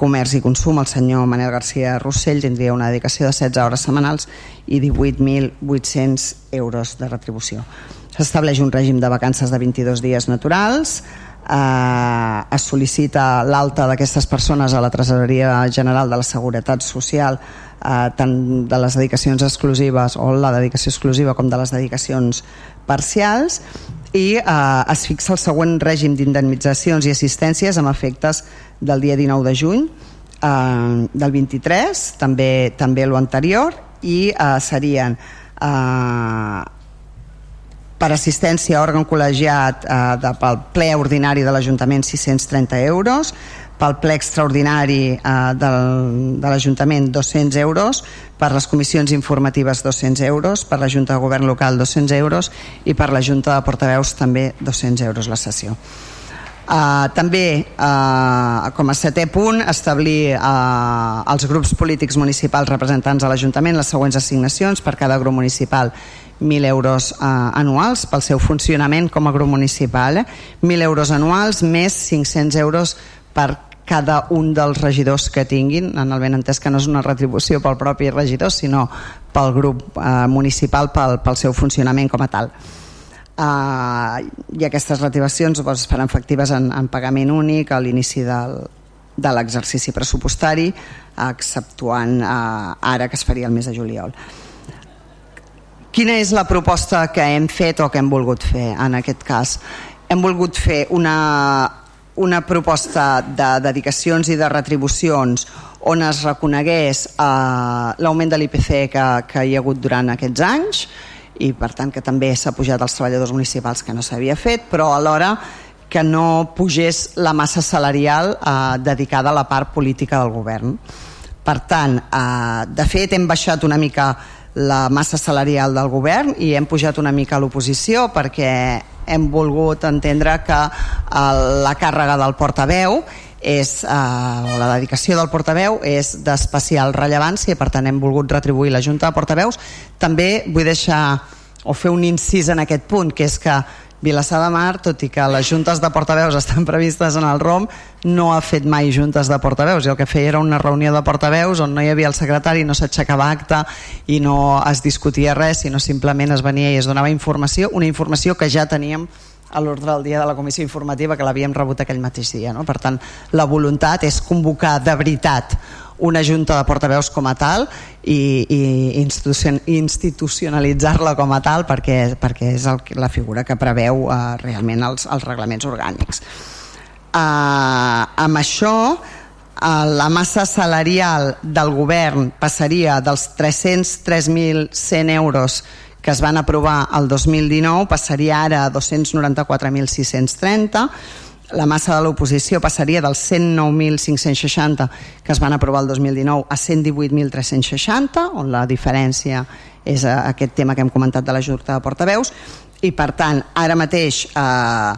Comerç i Consum, el senyor Manel García Rossell, tindria una dedicació de 16 hores setmanals i 18.800 euros de retribució. S'estableix un règim de vacances de 22 dies naturals, eh, es sol·licita l'alta d'aquestes persones a la Tresoreria General de la Seguretat Social eh, tant de les dedicacions exclusives o la dedicació exclusiva com de les dedicacions parcials i eh, es fixa el següent règim d'indemnitzacions i assistències amb efectes del dia 19 de juny eh, del 23, també també lo anterior i eh, serien eh, per assistència a òrgan col·legiat eh, de, pel ple ordinari de l'Ajuntament 630 euros, pel ple extraordinari eh, del, de l'Ajuntament 200 euros, per les comissions informatives 200 euros, per la Junta de Govern Local 200 euros i per la Junta de Portaveus també 200 euros la sessió. Uh, també, uh, com a setè punt, establir uh, als grups polítics municipals representants a l'Ajuntament les següents assignacions per cada grup municipal 1.000 euros uh, anuals pel seu funcionament com a grup municipal, eh? 1.000 euros anuals més 500 euros per cada un dels regidors que tinguin, en el ben entès que no és una retribució pel propi regidor, sinó pel grup uh, municipal, pel, pel seu funcionament com a tal. Uh, i aquestes retribucions doncs, es faran efectives en, en pagament únic a l'inici del, de l'exercici pressupostari exceptuant uh, ara que es faria el mes de juliol quina és la proposta que hem fet o que hem volgut fer en aquest cas hem volgut fer una, una proposta de dedicacions i de retribucions on es reconegués uh, l'augment de l'IPC que, que hi ha hagut durant aquests anys i per tant que també s'ha pujat als treballadors municipals que no s'havia fet, però alhora que no pugés la massa salarial eh, dedicada a la part política del govern. Per tant, eh, de fet hem baixat una mica la massa salarial del govern i hem pujat una mica a l'oposició perquè hem volgut entendre que eh, la càrrega del portaveu és, eh, la dedicació del portaveu és d'especial rellevància i per tant hem volgut retribuir la Junta de Portaveus. També vull deixar o fer un incís en aquest punt, que és que Vilassar de Mar, tot i que les juntes de portaveus estan previstes en el ROM, no ha fet mai juntes de portaveus. I el que feia era una reunió de portaveus on no hi havia el secretari, no s'aixecava acte i no es discutia res, sinó simplement es venia i es donava informació, una informació que ja teníem a l'ordre del dia de la comissió informativa que l'havíem rebut aquell mateix dia. No? Per tant, la voluntat és convocar de veritat una junta de portaveus com a tal i, i institucionalitzar-la com a tal perquè, perquè és el, la figura que preveu uh, realment els, els reglaments orgànics. Uh, amb això, uh, la massa salarial del govern passaria dels 303.100 euros que es van aprovar el 2019 passaria ara a 294.630 la massa de l'oposició passaria dels 109.560 que es van aprovar el 2019 a 118.360 on la diferència és eh, aquest tema que hem comentat de la Junta de Portaveus. I per tant ara mateix eh,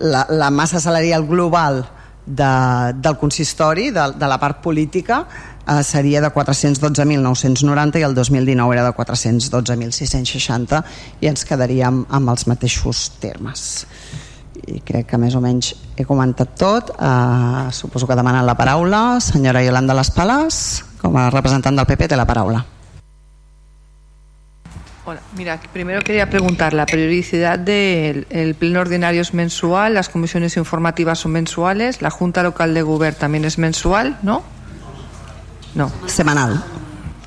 la, la massa salarial global de, del consistori, de, de la part política eh, seria de 412.990 i el 2019 era de 412.660 i ens quedaríem amb els mateixos termes. I crec que més o menys he comentat tot. Uh, suposo que demanen la paraula. Senyora Yolanda Les Pales com a representant del PP té la paraula
Hola, mira, primero quería preguntar, ¿la periodicidad del el pleno ordinario es mensual, las comisiones informativas son mensuales, la Junta Local de Gobierno también es mensual, ¿no? No.
Semanal.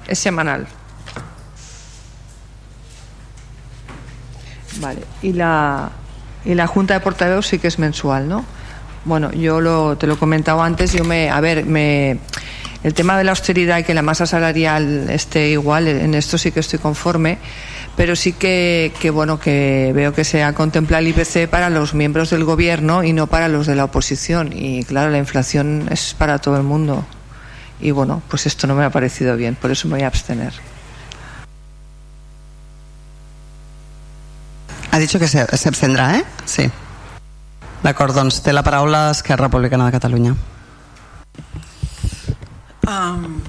Es semanal. Vale, y la, y la Junta de Portaveos sí que es mensual, ¿no? Bueno, yo lo, te lo he comentado antes, yo me, a ver, me, el tema de la austeridad y que la masa salarial esté igual, en esto sí que estoy conforme, pero sí que, que bueno, que veo que se ha contemplado el IPC para los miembros del gobierno y no para los de la oposición. Y claro, la inflación es para todo el mundo. Y bueno, pues esto no me ha parecido bien, por eso me voy a abstener.
Ha dicho que se, se abstendrà, eh? Sí. D'acord, doncs té la paraula Esquerra Republicana de Catalunya.
Um,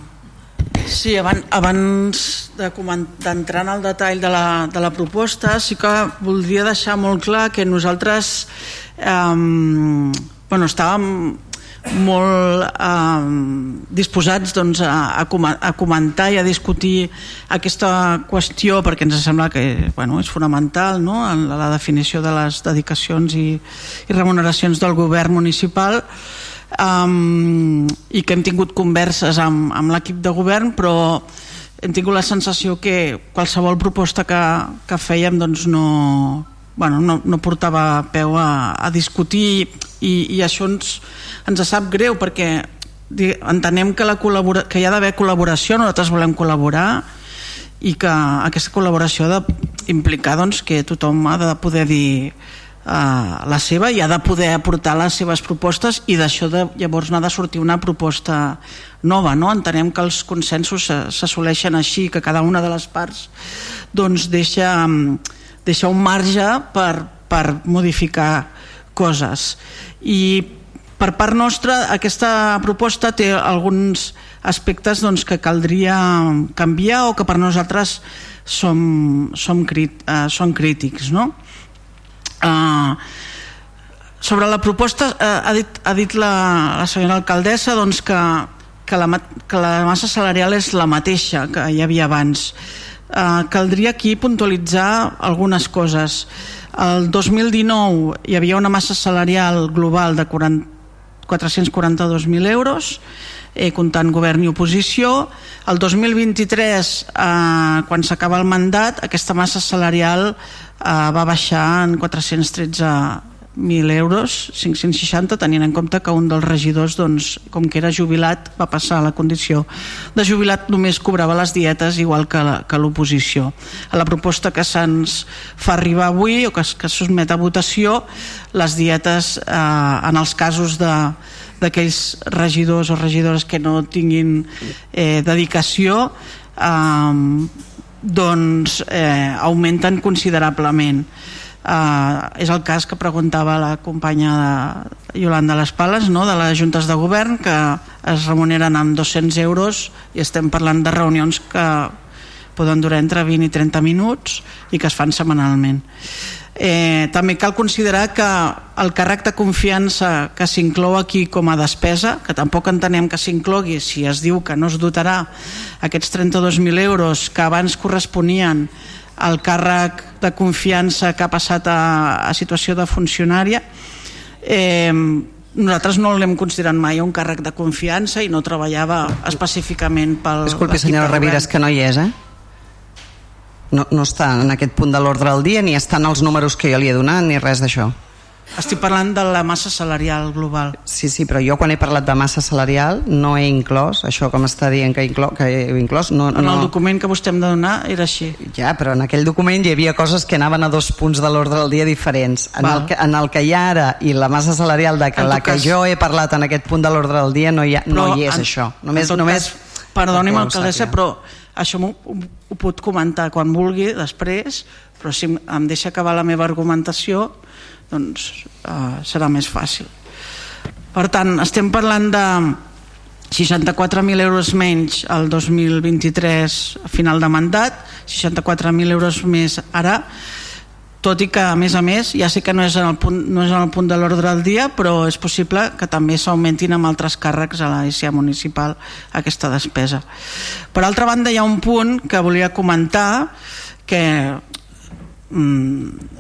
sí, abans, abans d'entrar en el detall de la, de la proposta, sí que voldria deixar molt clar que nosaltres um, bueno, estàvem molt eh, disposats doncs, a, a, a comentar i a discutir aquesta qüestió perquè ens sembla que bueno, és fonamental no? en la definició de les dedicacions i, i remuneracions del govern municipal um, i que hem tingut converses amb, amb l'equip de govern però hem tingut la sensació que qualsevol proposta que, que fèiem doncs no, bueno, no, no portava peu a, a discutir i, i això ens, ens sap greu perquè entenem que, la que hi ha d'haver col·laboració, nosaltres volem col·laborar i que aquesta col·laboració ha d'implicar doncs, que tothom ha de poder dir la seva i ha de poder aportar les seves propostes i d'això llavors n'ha de sortir una proposta nova. No? Entenem que els consensos s'assoleixen així, que cada una de les parts doncs, deixa, deixa un marge per, per modificar coses. I per part nostra aquesta proposta té alguns aspectes doncs, que caldria canviar o que per nosaltres som, som, crit, uh, som crítics no? Uh, sobre la proposta uh, ha dit, ha dit la, la senyora alcaldessa doncs, que, que, la, que la massa salarial és la mateixa que hi havia abans uh, caldria aquí puntualitzar algunes coses el 2019 hi havia una massa salarial global de 442.000 euros, eh, comptant govern i oposició. El 2023, eh, quan s'acaba el mandat, aquesta massa salarial eh, va baixar en 413 1.000 euros, 560, tenint en compte que un dels regidors, doncs, com que era jubilat, va passar a la condició de jubilat, només cobrava les dietes igual que l'oposició. A la proposta que se'ns fa arribar avui o que, que sotmet a votació, les dietes eh, en els casos de d'aquells regidors o regidores que no tinguin eh, dedicació eh, doncs eh, augmenten considerablement Uh, és el cas que preguntava la companya de Yolanda Les Pales no? de les juntes de govern que es remuneren amb 200 euros i estem parlant de reunions que poden durar entre 20 i 30 minuts i que es fan setmanalment eh, també cal considerar que el càrrec de confiança que s'inclou aquí com a despesa, que tampoc entenem que s'inclogui si es diu que no es dotarà aquests 32.000 euros que abans corresponien el càrrec de confiança que ha passat a, a situació de funcionària eh, nosaltres no l'hem considerat mai un càrrec de confiança i no treballava específicament pel
Disculpi senyora Ravira, és que no hi és eh? No, no està en aquest punt de l'ordre del dia ni estan els números que jo li he donat ni res d'això
estic parlant de la massa salarial global.
Sí, sí, però jo quan he parlat de massa salarial no he inclòs, això com està dient que, inclò, que he inclòs... No,
en el document que vostè em de donar era així.
Ja, però en aquell document hi havia coses que anaven a dos punts de l'ordre del dia diferents. En el, que, en el que hi ha ara i la massa salarial de que la que cas... jo he parlat en aquest punt de l'ordre del dia no hi, ha, però no hi és en, això. Només, només
cas, perdoni'm, alcaldessa, però això ho, ho pot comentar quan vulgui després, però si em deixa acabar la meva argumentació doncs eh, serà més fàcil. Per tant, estem parlant de 64.000 euros menys el 2023 a final de mandat, 64.000 euros més ara, tot i que a més a més ja sé que no és en el punt, no és en el punt de l'ordre del dia però és possible que també s'augmentin amb altres càrrecs a l'ASIA municipal aquesta despesa per altra banda hi ha un punt que volia comentar que mm,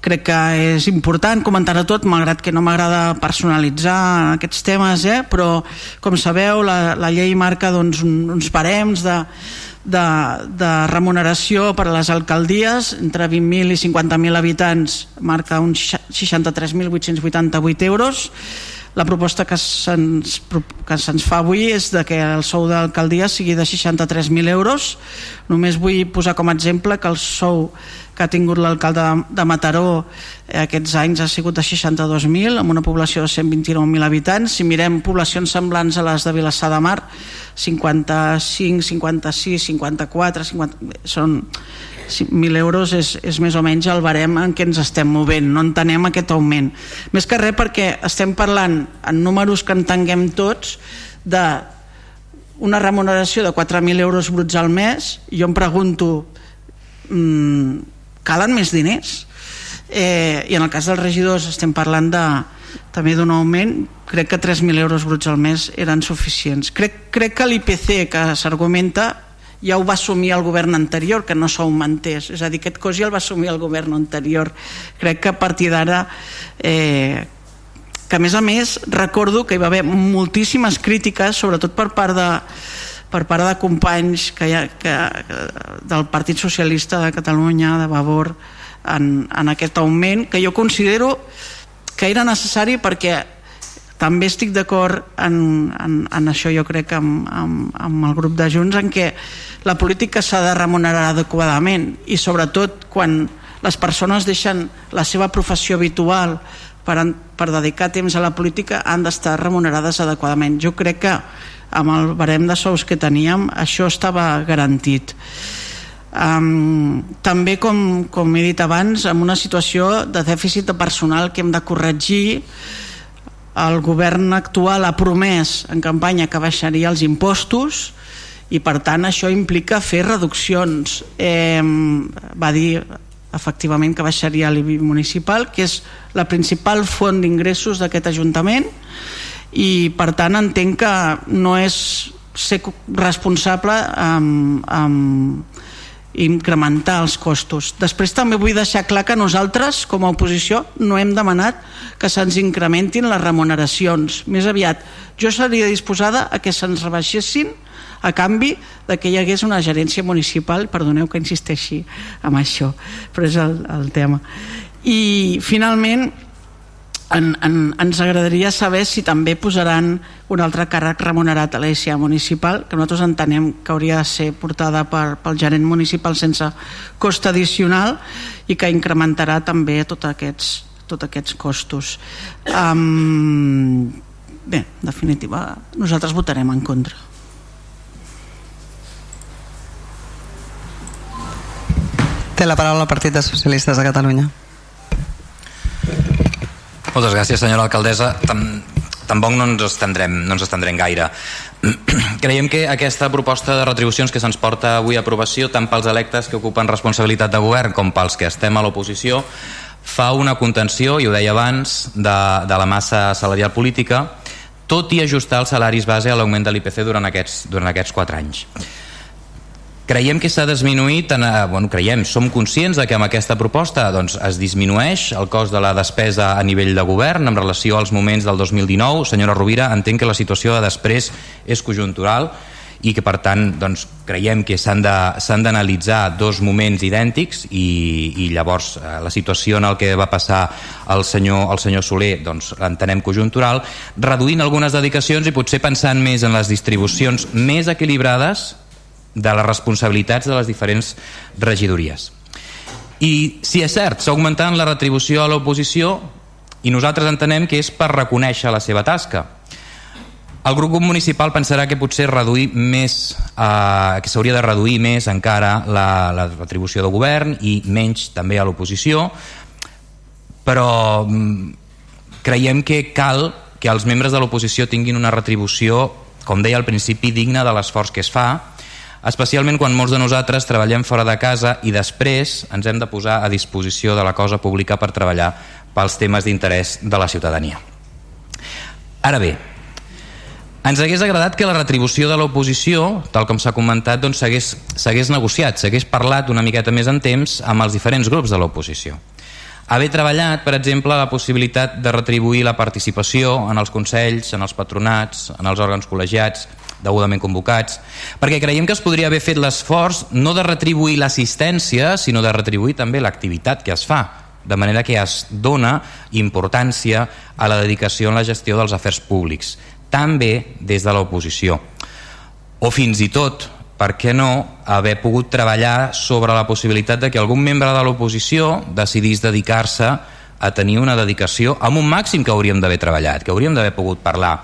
crec que és important comentar-ho tot, malgrat que no m'agrada personalitzar aquests temes, eh? però com sabeu la, la llei marca doncs, uns barems de, de, de remuneració per a les alcaldies. Entre 20.000 i 50.000 habitants marca uns 63.888 euros la proposta que se'ns que fa avui és de que el sou d'alcaldia sigui de 63.000 euros. Només vull posar com a exemple que el sou que ha tingut l'alcalde de Mataró eh, aquests anys ha sigut de 62.000 amb una població de 129.000 habitants. Si mirem poblacions semblants a les de Vilassar de Mar 55, 56, 54 50, són 1.000 euros és, és més o menys el barem en què ens estem movent. No entenem aquest augment. Més que res perquè estem parlant en números que entenguem tots de una remuneració de 4.000 euros bruts al mes. Jo em pregunto mmm, calen més diners? Eh, i en el cas dels regidors estem parlant de també d'un augment, crec que 3.000 euros bruts al mes eren suficients. Crec, crec que l'IPC que s'argumenta ja ho va assumir el govern anterior, que no s'augmentés. És a dir, aquest cost ja el va assumir el govern anterior. Crec que a partir d'ara... Eh, que a més a més recordo que hi va haver moltíssimes crítiques, sobretot per part de, per part de companys que ha, que, del Partit Socialista de Catalunya, de Vavor, en, en aquest augment, que jo considero que era necessari perquè també estic d'acord en, en, en això jo crec amb, amb, amb el grup de Junts en què la política s'ha de remunerar adequadament i sobretot quan les persones deixen la seva professió habitual per, per dedicar temps a la política han d'estar remunerades adequadament. Jo crec que amb el barem de sous que teníem això estava garantit. Um, també com, com he dit abans amb una situació de dèficit de personal que hem de corregir el govern actual ha promès en campanya que baixaria els impostos i per tant això implica fer reduccions. Eh, va dir efectivament que baixaria l'IBI municipal que és la principal font d'ingressos d'aquest Ajuntament i per tant entenc que no és ser responsable amb, amb, incrementar els costos. Després també vull deixar clar que nosaltres, com a oposició, no hem demanat que se'ns incrementin les remuneracions. Més aviat, jo seria disposada a que se'ns rebaixessin a canvi de que hi hagués una gerència municipal, perdoneu que insisteixi amb això, però és el, el tema. I finalment, en, en, ens agradaria saber si també posaran un altre càrrec remunerat a l'ESA municipal, que nosaltres entenem que hauria de ser portada per, pel gerent municipal sense cost addicional i que incrementarà també tots aquests, tots aquests costos. Um, bé, en definitiva, nosaltres votarem en contra.
Té la paraula el Partit de Socialistes de Catalunya.
Moltes gràcies, senyora alcaldessa. Tam tampoc no ens estendrem, no ens estendrem gaire. Creiem que aquesta proposta de retribucions que se'ns porta avui a aprovació, tant pels electes que ocupen responsabilitat de govern com pels que estem a l'oposició, fa una contenció, i ho deia abans, de, de la massa salarial política, tot i ajustar els salaris base a l'augment de l'IPC durant, aquests, durant aquests quatre anys. Creiem que s'ha disminuït, en, eh, bueno, creiem, som conscients de que amb aquesta proposta doncs, es disminueix el cost de la despesa a nivell de govern en relació als moments del 2019. Senyora Rovira, entenc que la situació de després és conjuntural i que per tant doncs, creiem que s'han d'analitzar dos moments idèntics i, i llavors eh, la situació en el que va passar el senyor, el senyor Soler doncs, l'entenem conjuntural, reduint algunes dedicacions i potser pensant més en les distribucions més equilibrades de les responsabilitats de les diferents regidories. I si és cert, s'ha augmentat la retribució a l'oposició i nosaltres entenem que és per reconèixer la seva tasca. El grup municipal pensarà que potser reduir més, eh, que s'hauria de reduir més encara la, la retribució de govern i menys també a l'oposició, però mm, creiem que cal que els membres de l'oposició tinguin una retribució, com deia al principi, digna de l'esforç que es fa especialment quan molts de nosaltres treballem fora de casa i després ens hem de posar a disposició de la cosa pública per treballar pels temes d'interès de la ciutadania. Ara bé, ens hagués agradat que la retribució de l'oposició, tal com s'ha comentat, doncs s'hagués negociat, s'hagués parlat una miqueta més en temps amb els diferents grups de l'oposició. Haver treballat, per exemple, la possibilitat de retribuir la participació en els consells, en els patronats, en els òrgans col·legiats, degudament convocats, perquè creiem que es podria haver fet l'esforç no de retribuir l'assistència, sinó de retribuir també l'activitat que es fa, de manera que es dona importància a la dedicació en la gestió dels afers públics, també des de l'oposició. O fins i tot, per què no, haver pogut treballar sobre la possibilitat de que algun membre de l'oposició decidís dedicar-se a tenir una dedicació amb un màxim que hauríem d'haver treballat, que hauríem d'haver pogut parlar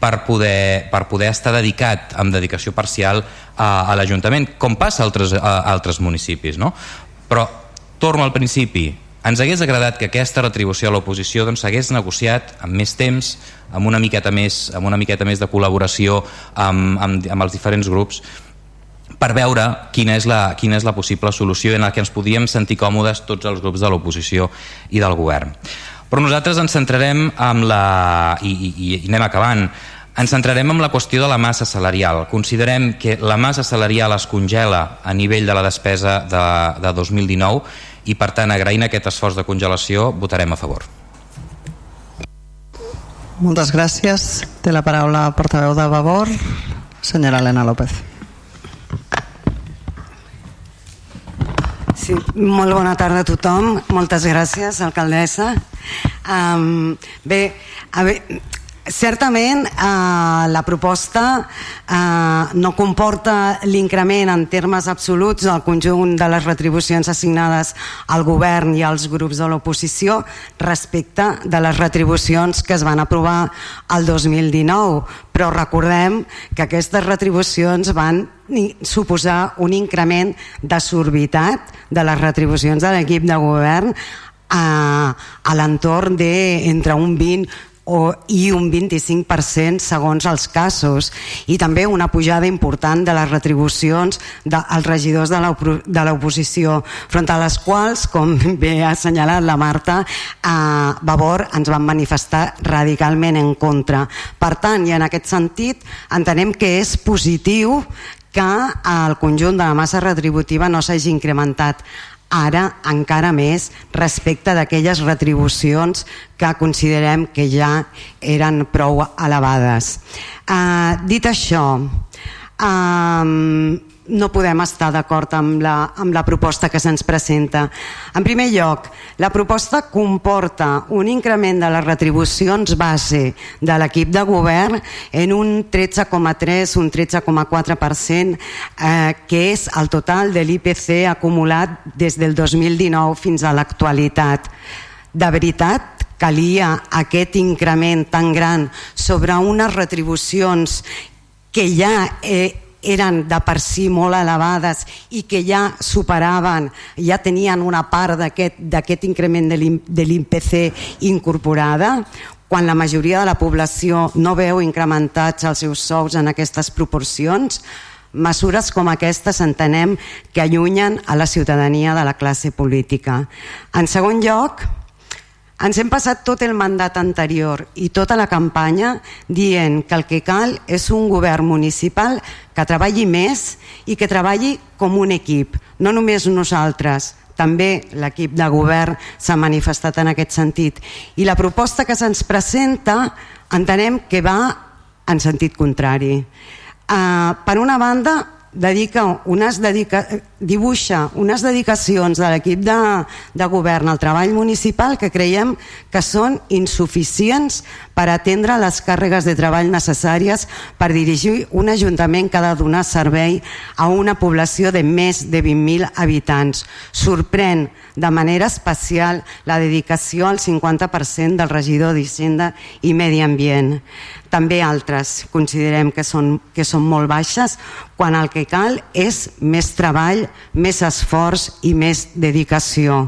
per poder, per poder estar dedicat amb dedicació parcial a, a l'Ajuntament, com passa a altres, a, altres municipis. No? Però torno al principi, ens hagués agradat que aquesta retribució a l'oposició doncs, s'hagués doncs, negociat amb més temps, amb una miqueta més, amb una miqueta més de col·laboració amb, amb, amb els diferents grups, per veure quina és, la, quina és la possible solució en la que ens podíem sentir còmodes tots els grups de l'oposició i del govern. Però nosaltres ens centrarem amb la... i, i, i anem acabant ens centrarem en la qüestió de la massa salarial. Considerem que la massa salarial es congela a nivell de la despesa de, de 2019 i per tant agraint aquest esforç de congelació votarem a favor.
Moltes gràcies. Té la paraula el portaveu de Vavor, senyora Elena López.
Sí, molt bona tarda a tothom. Moltes gràcies, alcaldessa. Um, bé, a veure, Certament eh, la proposta eh, no comporta l'increment en termes absoluts del conjunt de les retribucions assignades al govern i als grups de l'oposició respecte de les retribucions que es van aprovar el 2019 però recordem que aquestes retribucions van suposar un increment desorbitat de les retribucions de l'equip de govern a, a l'entorn d'entre un 20 o, i un 25% segons els casos i també una pujada important de les retribucions dels regidors de l'oposició front a les quals, com bé ha assenyalat la Marta, a Vavor ens van manifestar radicalment en contra. Per tant, i en aquest sentit, entenem que és positiu que el conjunt de la massa retributiva no s'hagi incrementat ara encara més respecte d'aquelles retribucions que considerem que ja eren prou elevades. Uh, dit això, uh, no podem estar d'acord amb, la, amb la proposta que se'ns presenta. En primer lloc, la proposta comporta un increment de les retribucions base de l'equip de govern en un 13,3, un 13,4%, eh, que és el total de l'IPC acumulat des del 2019 fins a l'actualitat. De veritat, calia aquest increment tan gran sobre unes retribucions que ja eh, eren de per si molt elevades i que ja superaven, ja tenien una part d'aquest increment de l'IPC incorporada, quan la majoria de la població no veu incrementats els seus sous en aquestes proporcions, mesures com aquestes entenem que allunyen a la ciutadania de la classe política. En segon lloc, ens hem passat tot el mandat anterior i tota la campanya dient que el que cal és un govern municipal que treballi més i que treballi com un equip, no només nosaltres, també l'equip de govern s'ha manifestat en aquest sentit. I la proposta que se'ns presenta entenem que va en sentit contrari. Uh, per una banda, dedica unes dedica, dibuixa unes dedicacions de l'equip de, de govern al treball municipal que creiem que són insuficients per atendre les càrregues de treball necessàries per dirigir un ajuntament que ha de donar servei a una població de més de 20.000 habitants. Sorprèn de manera especial la dedicació al 50% del regidor d'Hisenda i Medi Ambient també altres considerem que són, que són molt baixes, quan el que cal és més treball, més esforç i més dedicació.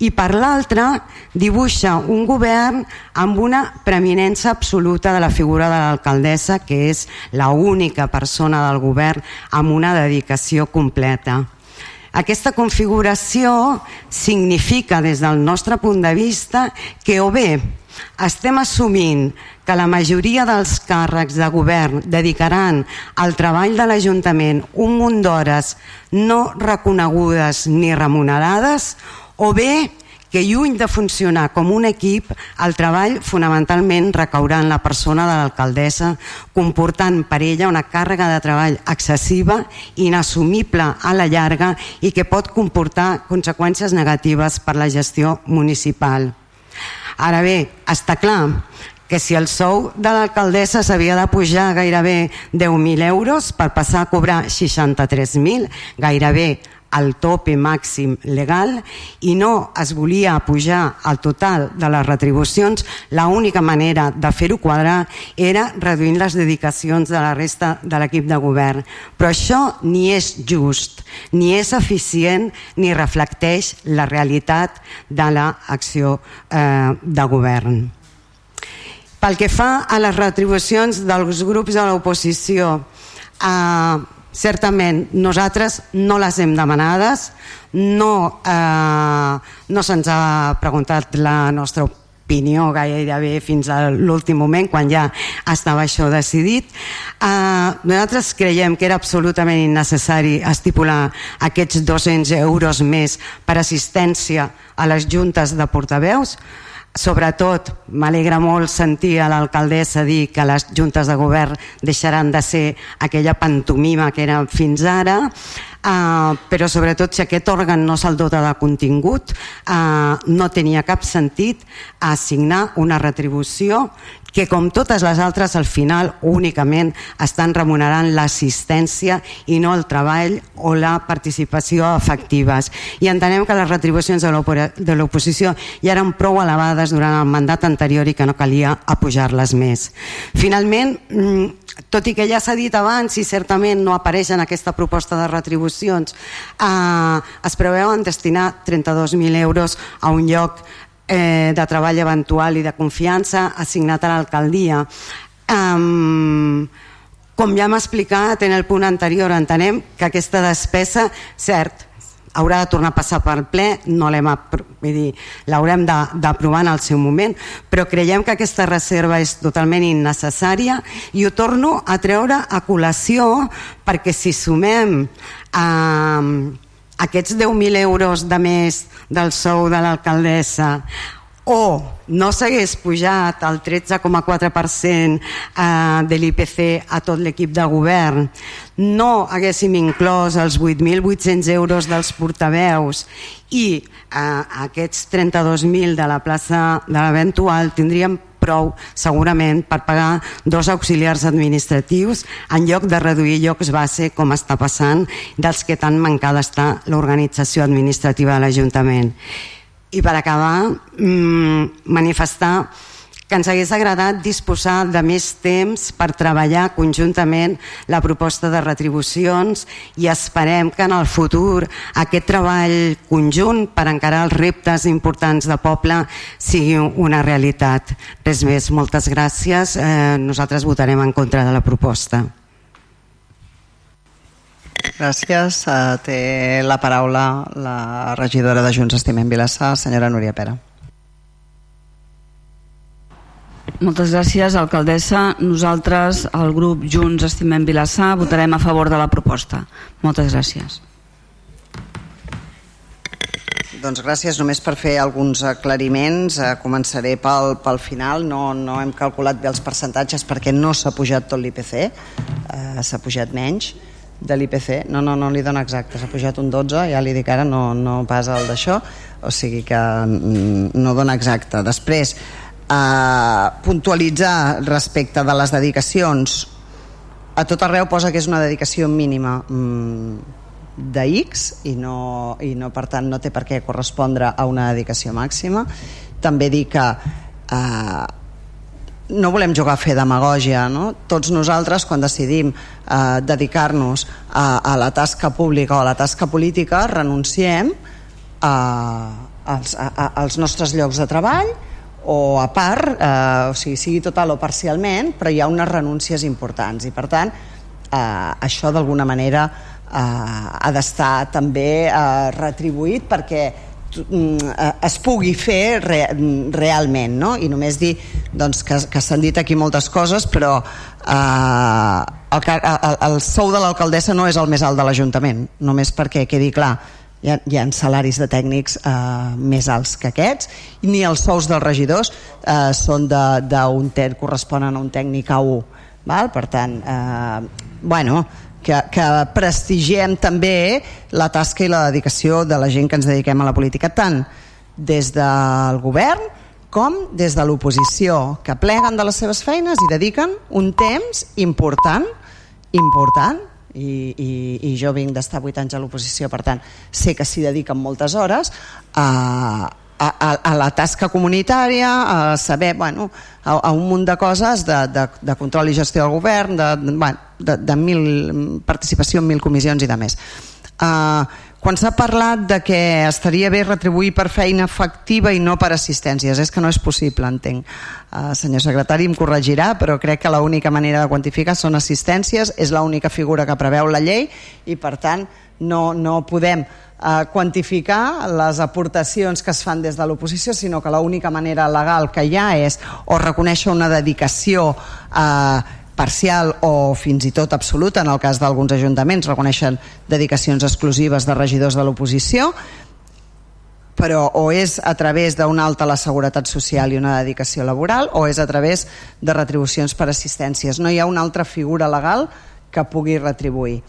I per l'altra, dibuixa un govern amb una preeminència absoluta de la figura de l'alcaldessa, que és la única persona del govern amb una dedicació completa. Aquesta configuració significa, des del nostre punt de vista, que o bé estem assumint que la majoria dels càrrecs de govern dedicaran al treball de l'Ajuntament un munt d'hores no reconegudes ni remunerades o bé que lluny de funcionar com un equip, el treball fonamentalment recaurà en la persona de l'alcaldessa, comportant per ella una càrrega de treball excessiva, inassumible a la llarga i que pot comportar conseqüències negatives per la gestió municipal. Ara bé, està clar que si el sou de l'alcaldessa s'havia de pujar gairebé 10.000 euros per passar a cobrar 63.000, gairebé al tope màxim legal i no es volia pujar al total de les retribucions, l'única manera de fer-ho quadrar era reduint les dedicacions de la resta de l'equip de govern. Però això ni és just, ni és eficient, ni reflecteix la realitat de l'acció eh, de govern. Pel que fa a les retribucions dels grups de l'oposició, eh, certament nosaltres no les hem demanades. No, eh, no se'ns ha preguntat la nostra opinió gairebé fins a l'últim moment quan ja estava això decidit. Eh, nosaltres creiem que era absolutament innecessari estipular aquests 200 euros més per assistència a les juntes de portaveus sobretot m'alegra molt sentir a l'alcaldessa dir que les juntes de govern deixaran de ser aquella pantomima que eren fins ara Uh, però sobretot si aquest òrgan no se'l dota de contingut uh, no tenia cap sentit assignar una retribució que com totes les altres al final únicament estan remunerant l'assistència i no el treball o la participació efectives. I entenem que les retribucions de l'oposició ja eren prou elevades durant el mandat anterior i que no calia apujar-les més. Finalment mm, tot i que ja s'ha dit abans i certament no apareix en aquesta proposta de retribucions, eh, es preveuen destinar 32.000 euros a un lloc eh, de treball eventual i de confiança assignat a l'alcaldia. Eh, com ja hem explicat en el punt anterior, entenem que aquesta despesa, cert, haurà de tornar a passar pel ple, no l'hem l'haurem d'aprovar en el seu moment, però creiem que aquesta reserva és totalment innecessària i ho torno a treure a col·lació perquè si sumem eh, aquests 10.000 euros de més del sou de l'alcaldessa o no s'hagués pujat el 13,4% eh, de l'IPC a tot l'equip de govern, no haguéssim inclòs els 8.800 euros dels portaveus i eh, aquests 32.000 de la plaça de l'eventual tindríem prou segurament per pagar dos auxiliars administratius en lloc de reduir llocs base com està passant dels que tan mancada està l'organització administrativa de l'Ajuntament. I per acabar, mmm, manifestar que ens hagués agradat disposar de més temps per treballar conjuntament la proposta de retribucions i esperem que en el futur aquest treball conjunt per encarar els reptes importants del poble sigui una realitat. Res més, moltes gràcies. Eh, nosaltres votarem en contra de la proposta.
Gràcies. Uh, té la paraula la regidora de Junts Estimem Vilassar, senyora Núria Pera.
Moltes gràcies, alcaldessa. Nosaltres, el grup Junts Estimem Vilassar, votarem a favor de la proposta. Moltes gràcies.
Doncs gràcies, només per fer alguns aclariments. Eh, començaré pel, pel final. No, no hem calculat bé els percentatges perquè no s'ha pujat tot l'IPC, eh, s'ha pujat menys de l'IPC, no, no, no li dona exacte, s'ha pujat un 12, ja li dic ara, no, no pas el d'això, o sigui que mm, no dona exacte. Després, eh, puntualitzar respecte de les dedicacions, a tot arreu posa que és una dedicació mínima mm, de X i no, i no, per tant, no té per què correspondre a una dedicació màxima. També dir que eh, no volem jugar a fer demagògia, no? Tots nosaltres, quan decidim eh, dedicar-nos a, a la tasca pública o a la tasca política, renunciem a, als, a, als nostres llocs de treball o a part, eh, o sigui, sigui total o parcialment, però hi ha unes renúncies importants i per tant eh, això d'alguna manera eh, ha d'estar també eh, retribuït perquè Mm, eh, es pugui fer re, realment no? i només dir doncs, que, que s'han dit aquí moltes coses però eh, el, el, el sou de l'alcaldessa no és el més alt de l'Ajuntament només perquè quedi clar hi ha, hi ha salaris de tècnics eh, més alts que aquests ni els sous dels regidors eh, són d'un corresponen a un tècnic A1 val? per tant eh, bueno, que, que prestigiem també la tasca i la dedicació de la gent que ens dediquem a la política, tant des del govern com des de l'oposició, que pleguen de les seves feines i dediquen un temps important, important, i, i, i jo vinc d'estar 8 anys a l'oposició, per tant, sé que s'hi dediquen moltes hores a, a, a, a la tasca comunitària, a saber, bueno, a, a un munt de coses de, de, de control i gestió del govern, de, de, bueno, de, de mil, participació en mil comissions i de més. Uh, quan s'ha parlat de que estaria bé retribuir per feina efectiva i no per assistències, és que no és possible, entenc. Uh, senyor secretari, em corregirà, però crec que l'única manera de quantificar són assistències, és l'única figura que preveu la llei i, per tant, no, no podem eh, quantificar les aportacions que es fan des de l'oposició, sinó que l'única manera legal que hi ha és o reconèixer una dedicació eh, parcial o fins i tot absoluta, en el cas d'alguns ajuntaments reconeixen dedicacions exclusives de regidors de l'oposició, però o és a través d'una alta a la seguretat social i una dedicació laboral o és a través de retribucions per assistències. No hi ha una altra figura legal que pugui retribuir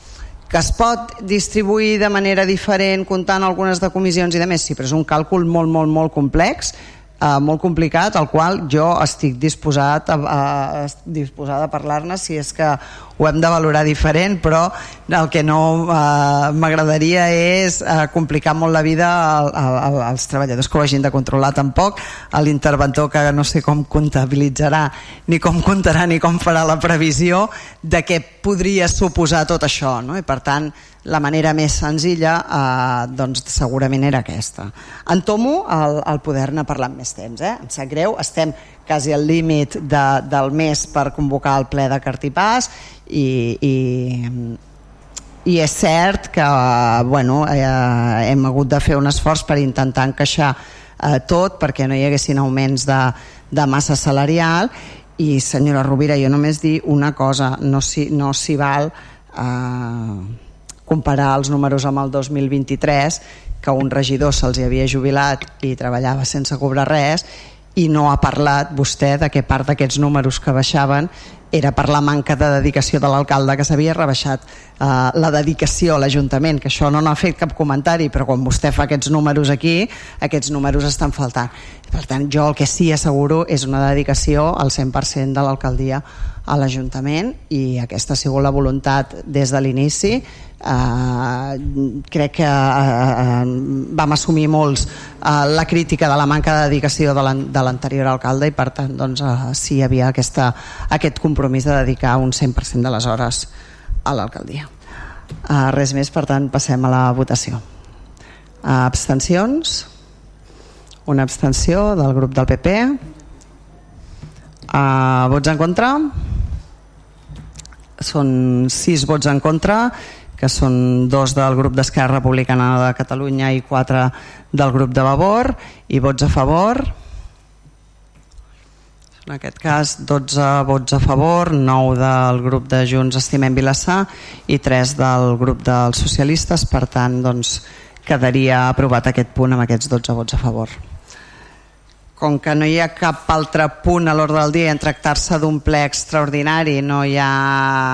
que es pot distribuir de manera diferent comptant algunes de comissions i de més, sí, però és un càlcul molt, molt, molt complex eh, molt complicat, al qual jo estic disposat a, a, a disposada a parlar-ne si és que ho hem de valorar diferent, però el que no eh, m'agradaria és eh, complicar molt la vida als treballadors que ho hagin de controlar tampoc, a l'interventor que no sé com comptabilitzarà, ni com comptarà, ni com farà la previsió de què podria suposar tot això, no? i per tant la manera més senzilla eh, doncs segurament era aquesta. Entomo el, el poder-ne parlar més temps. Eh? Em sap greu, estem quasi al límit de, del mes per convocar el ple de Cartipàs i, i, i és cert que bueno, eh, hem hagut de fer un esforç per intentar encaixar eh, tot perquè no hi haguessin augments de, de massa salarial i senyora Rovira, jo només dir una cosa, no s'hi no val eh, comparar els números amb el 2023 que un regidor se'ls havia jubilat i treballava sense cobrar res i no ha parlat vostè de que part d'aquests números que baixaven era per la manca de dedicació de l'alcalde que s'havia rebaixat eh, la dedicació a l'Ajuntament, que això no n'ha fet cap comentari, però quan vostè fa aquests números aquí, aquests números estan faltant. Per tant, jo el que sí asseguro és una dedicació al 100% de l'alcaldia a l'Ajuntament i aquesta ha sigut la voluntat des de l'inici. Uh, crec que uh, vam assumir molts uh, la crítica de la manca de dedicació de l'anterior alcalde i per tant doncs, uh, sí hi havia aquesta, aquest compromís de dedicar un 100% de les hores a l'alcaldia. Uh, res més, per tant passem a la votació. Uh, abstencions? Una abstenció del grup del PP uh, vots en contra són sis vots en contra que són dos del grup d'Esquerra Republicana de Catalunya i quatre del grup de Vavor, i vots a favor. En aquest cas, 12 vots a favor, 9 del grup de Junts Estimem Vilassar i 3 del grup dels socialistes, per tant, doncs, quedaria aprovat aquest punt amb aquests 12 vots a favor. Com que no hi ha cap altre punt a l'ordre del dia en tractar-se d'un ple extraordinari, no hi ha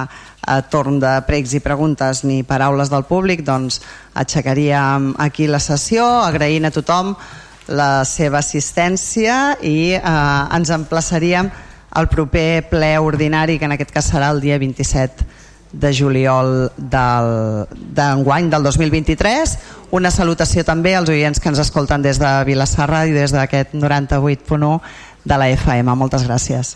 a torn de pregs i preguntes ni paraules del públic, doncs aixecaríem aquí la sessió, agraint a tothom la seva assistència i eh, ens emplaçaríem al proper ple ordinari, que en aquest cas serà el dia 27 de juliol d'enguany del, del 2023. Una salutació també als oients que ens escolten des de Vilassarra i des d'aquest 98.1 de la FM. Moltes gràcies.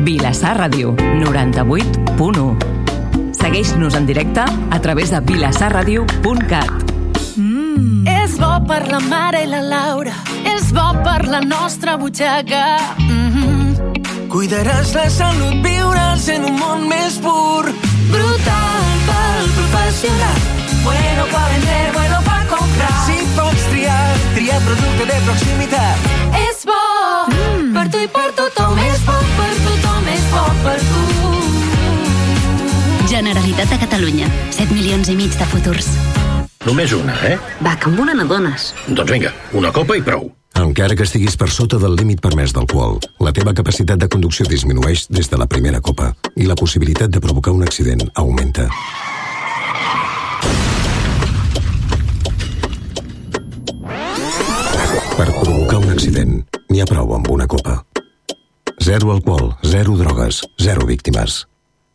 Vilassar Ràdio, 98.1. Segueix-nos en directe a través de vilassarradio.cat.
Mm. És bo per la mare i la Laura, és bo per la nostra butxaca. Mm -hmm.
Cuidaràs la salut, viuràs en un món més pur.
Brutal pel professional, bueno pa vender, bueno pa comprar.
Si pots triar, triar producte de proximitat.
És bo mm. per tu i per tothom, és bo per tothom, per tu.
Generalitat de Catalunya, 7 milions i mig de futurs.
Només una, eh?
Va, que amb una n'adones.
Doncs vinga, una copa i prou.
Encara que estiguis per sota del límit permès d'alcohol, la teva capacitat de conducció disminueix des de la primera copa i la possibilitat de provocar un accident augmenta. Per provocar un accident, n'hi ha prou amb una copa. Zero alcohol, zero drogues, zero víctimes.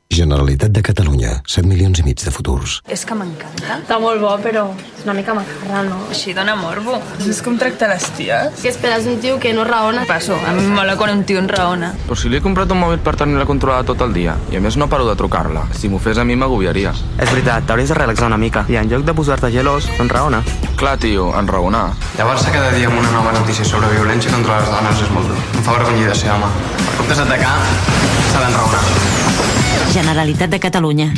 Generalitat de Catalunya, 7 milions i mig de futurs.
És que m'encanta. Està molt bo, però és una mica macarra, no? Així dona morbo.
És com tracta les ties?
Que esperes un tio que no raona.
Passo, a mi mola quan un tio en raona.
Però si li he comprat un mòbil per tenir-la controlada tot el dia i a més no paro de trucar-la. Si m'ho fes a mi m'agobiaria.
És veritat, t'hauries de relaxar una mica i en lloc de posar-te gelós, enraona.
Clar, tio, enraonar.
Llavors cada dia amb una nova notícia sobre violència contra les dones és molt dur. Em fa vergonya de ser home. Per comptes d'atacar, s'ha d'enraonar.
Generalitat de Catalunya.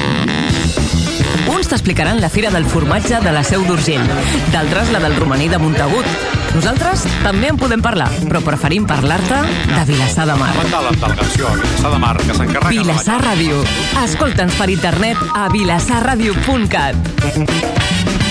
Uns t'explicaran la Fira del Formatge de la Seu d'Urgell, d'altres la del romaní de Montagut. Nosaltres també en podem parlar, però preferim parlar-te de Vilassar de Mar.
de la delegació a Vilassar de Mar, que s'encarrega...
Vilassar Ràdio. Escolta'ns per internet a vilassarradio.cat.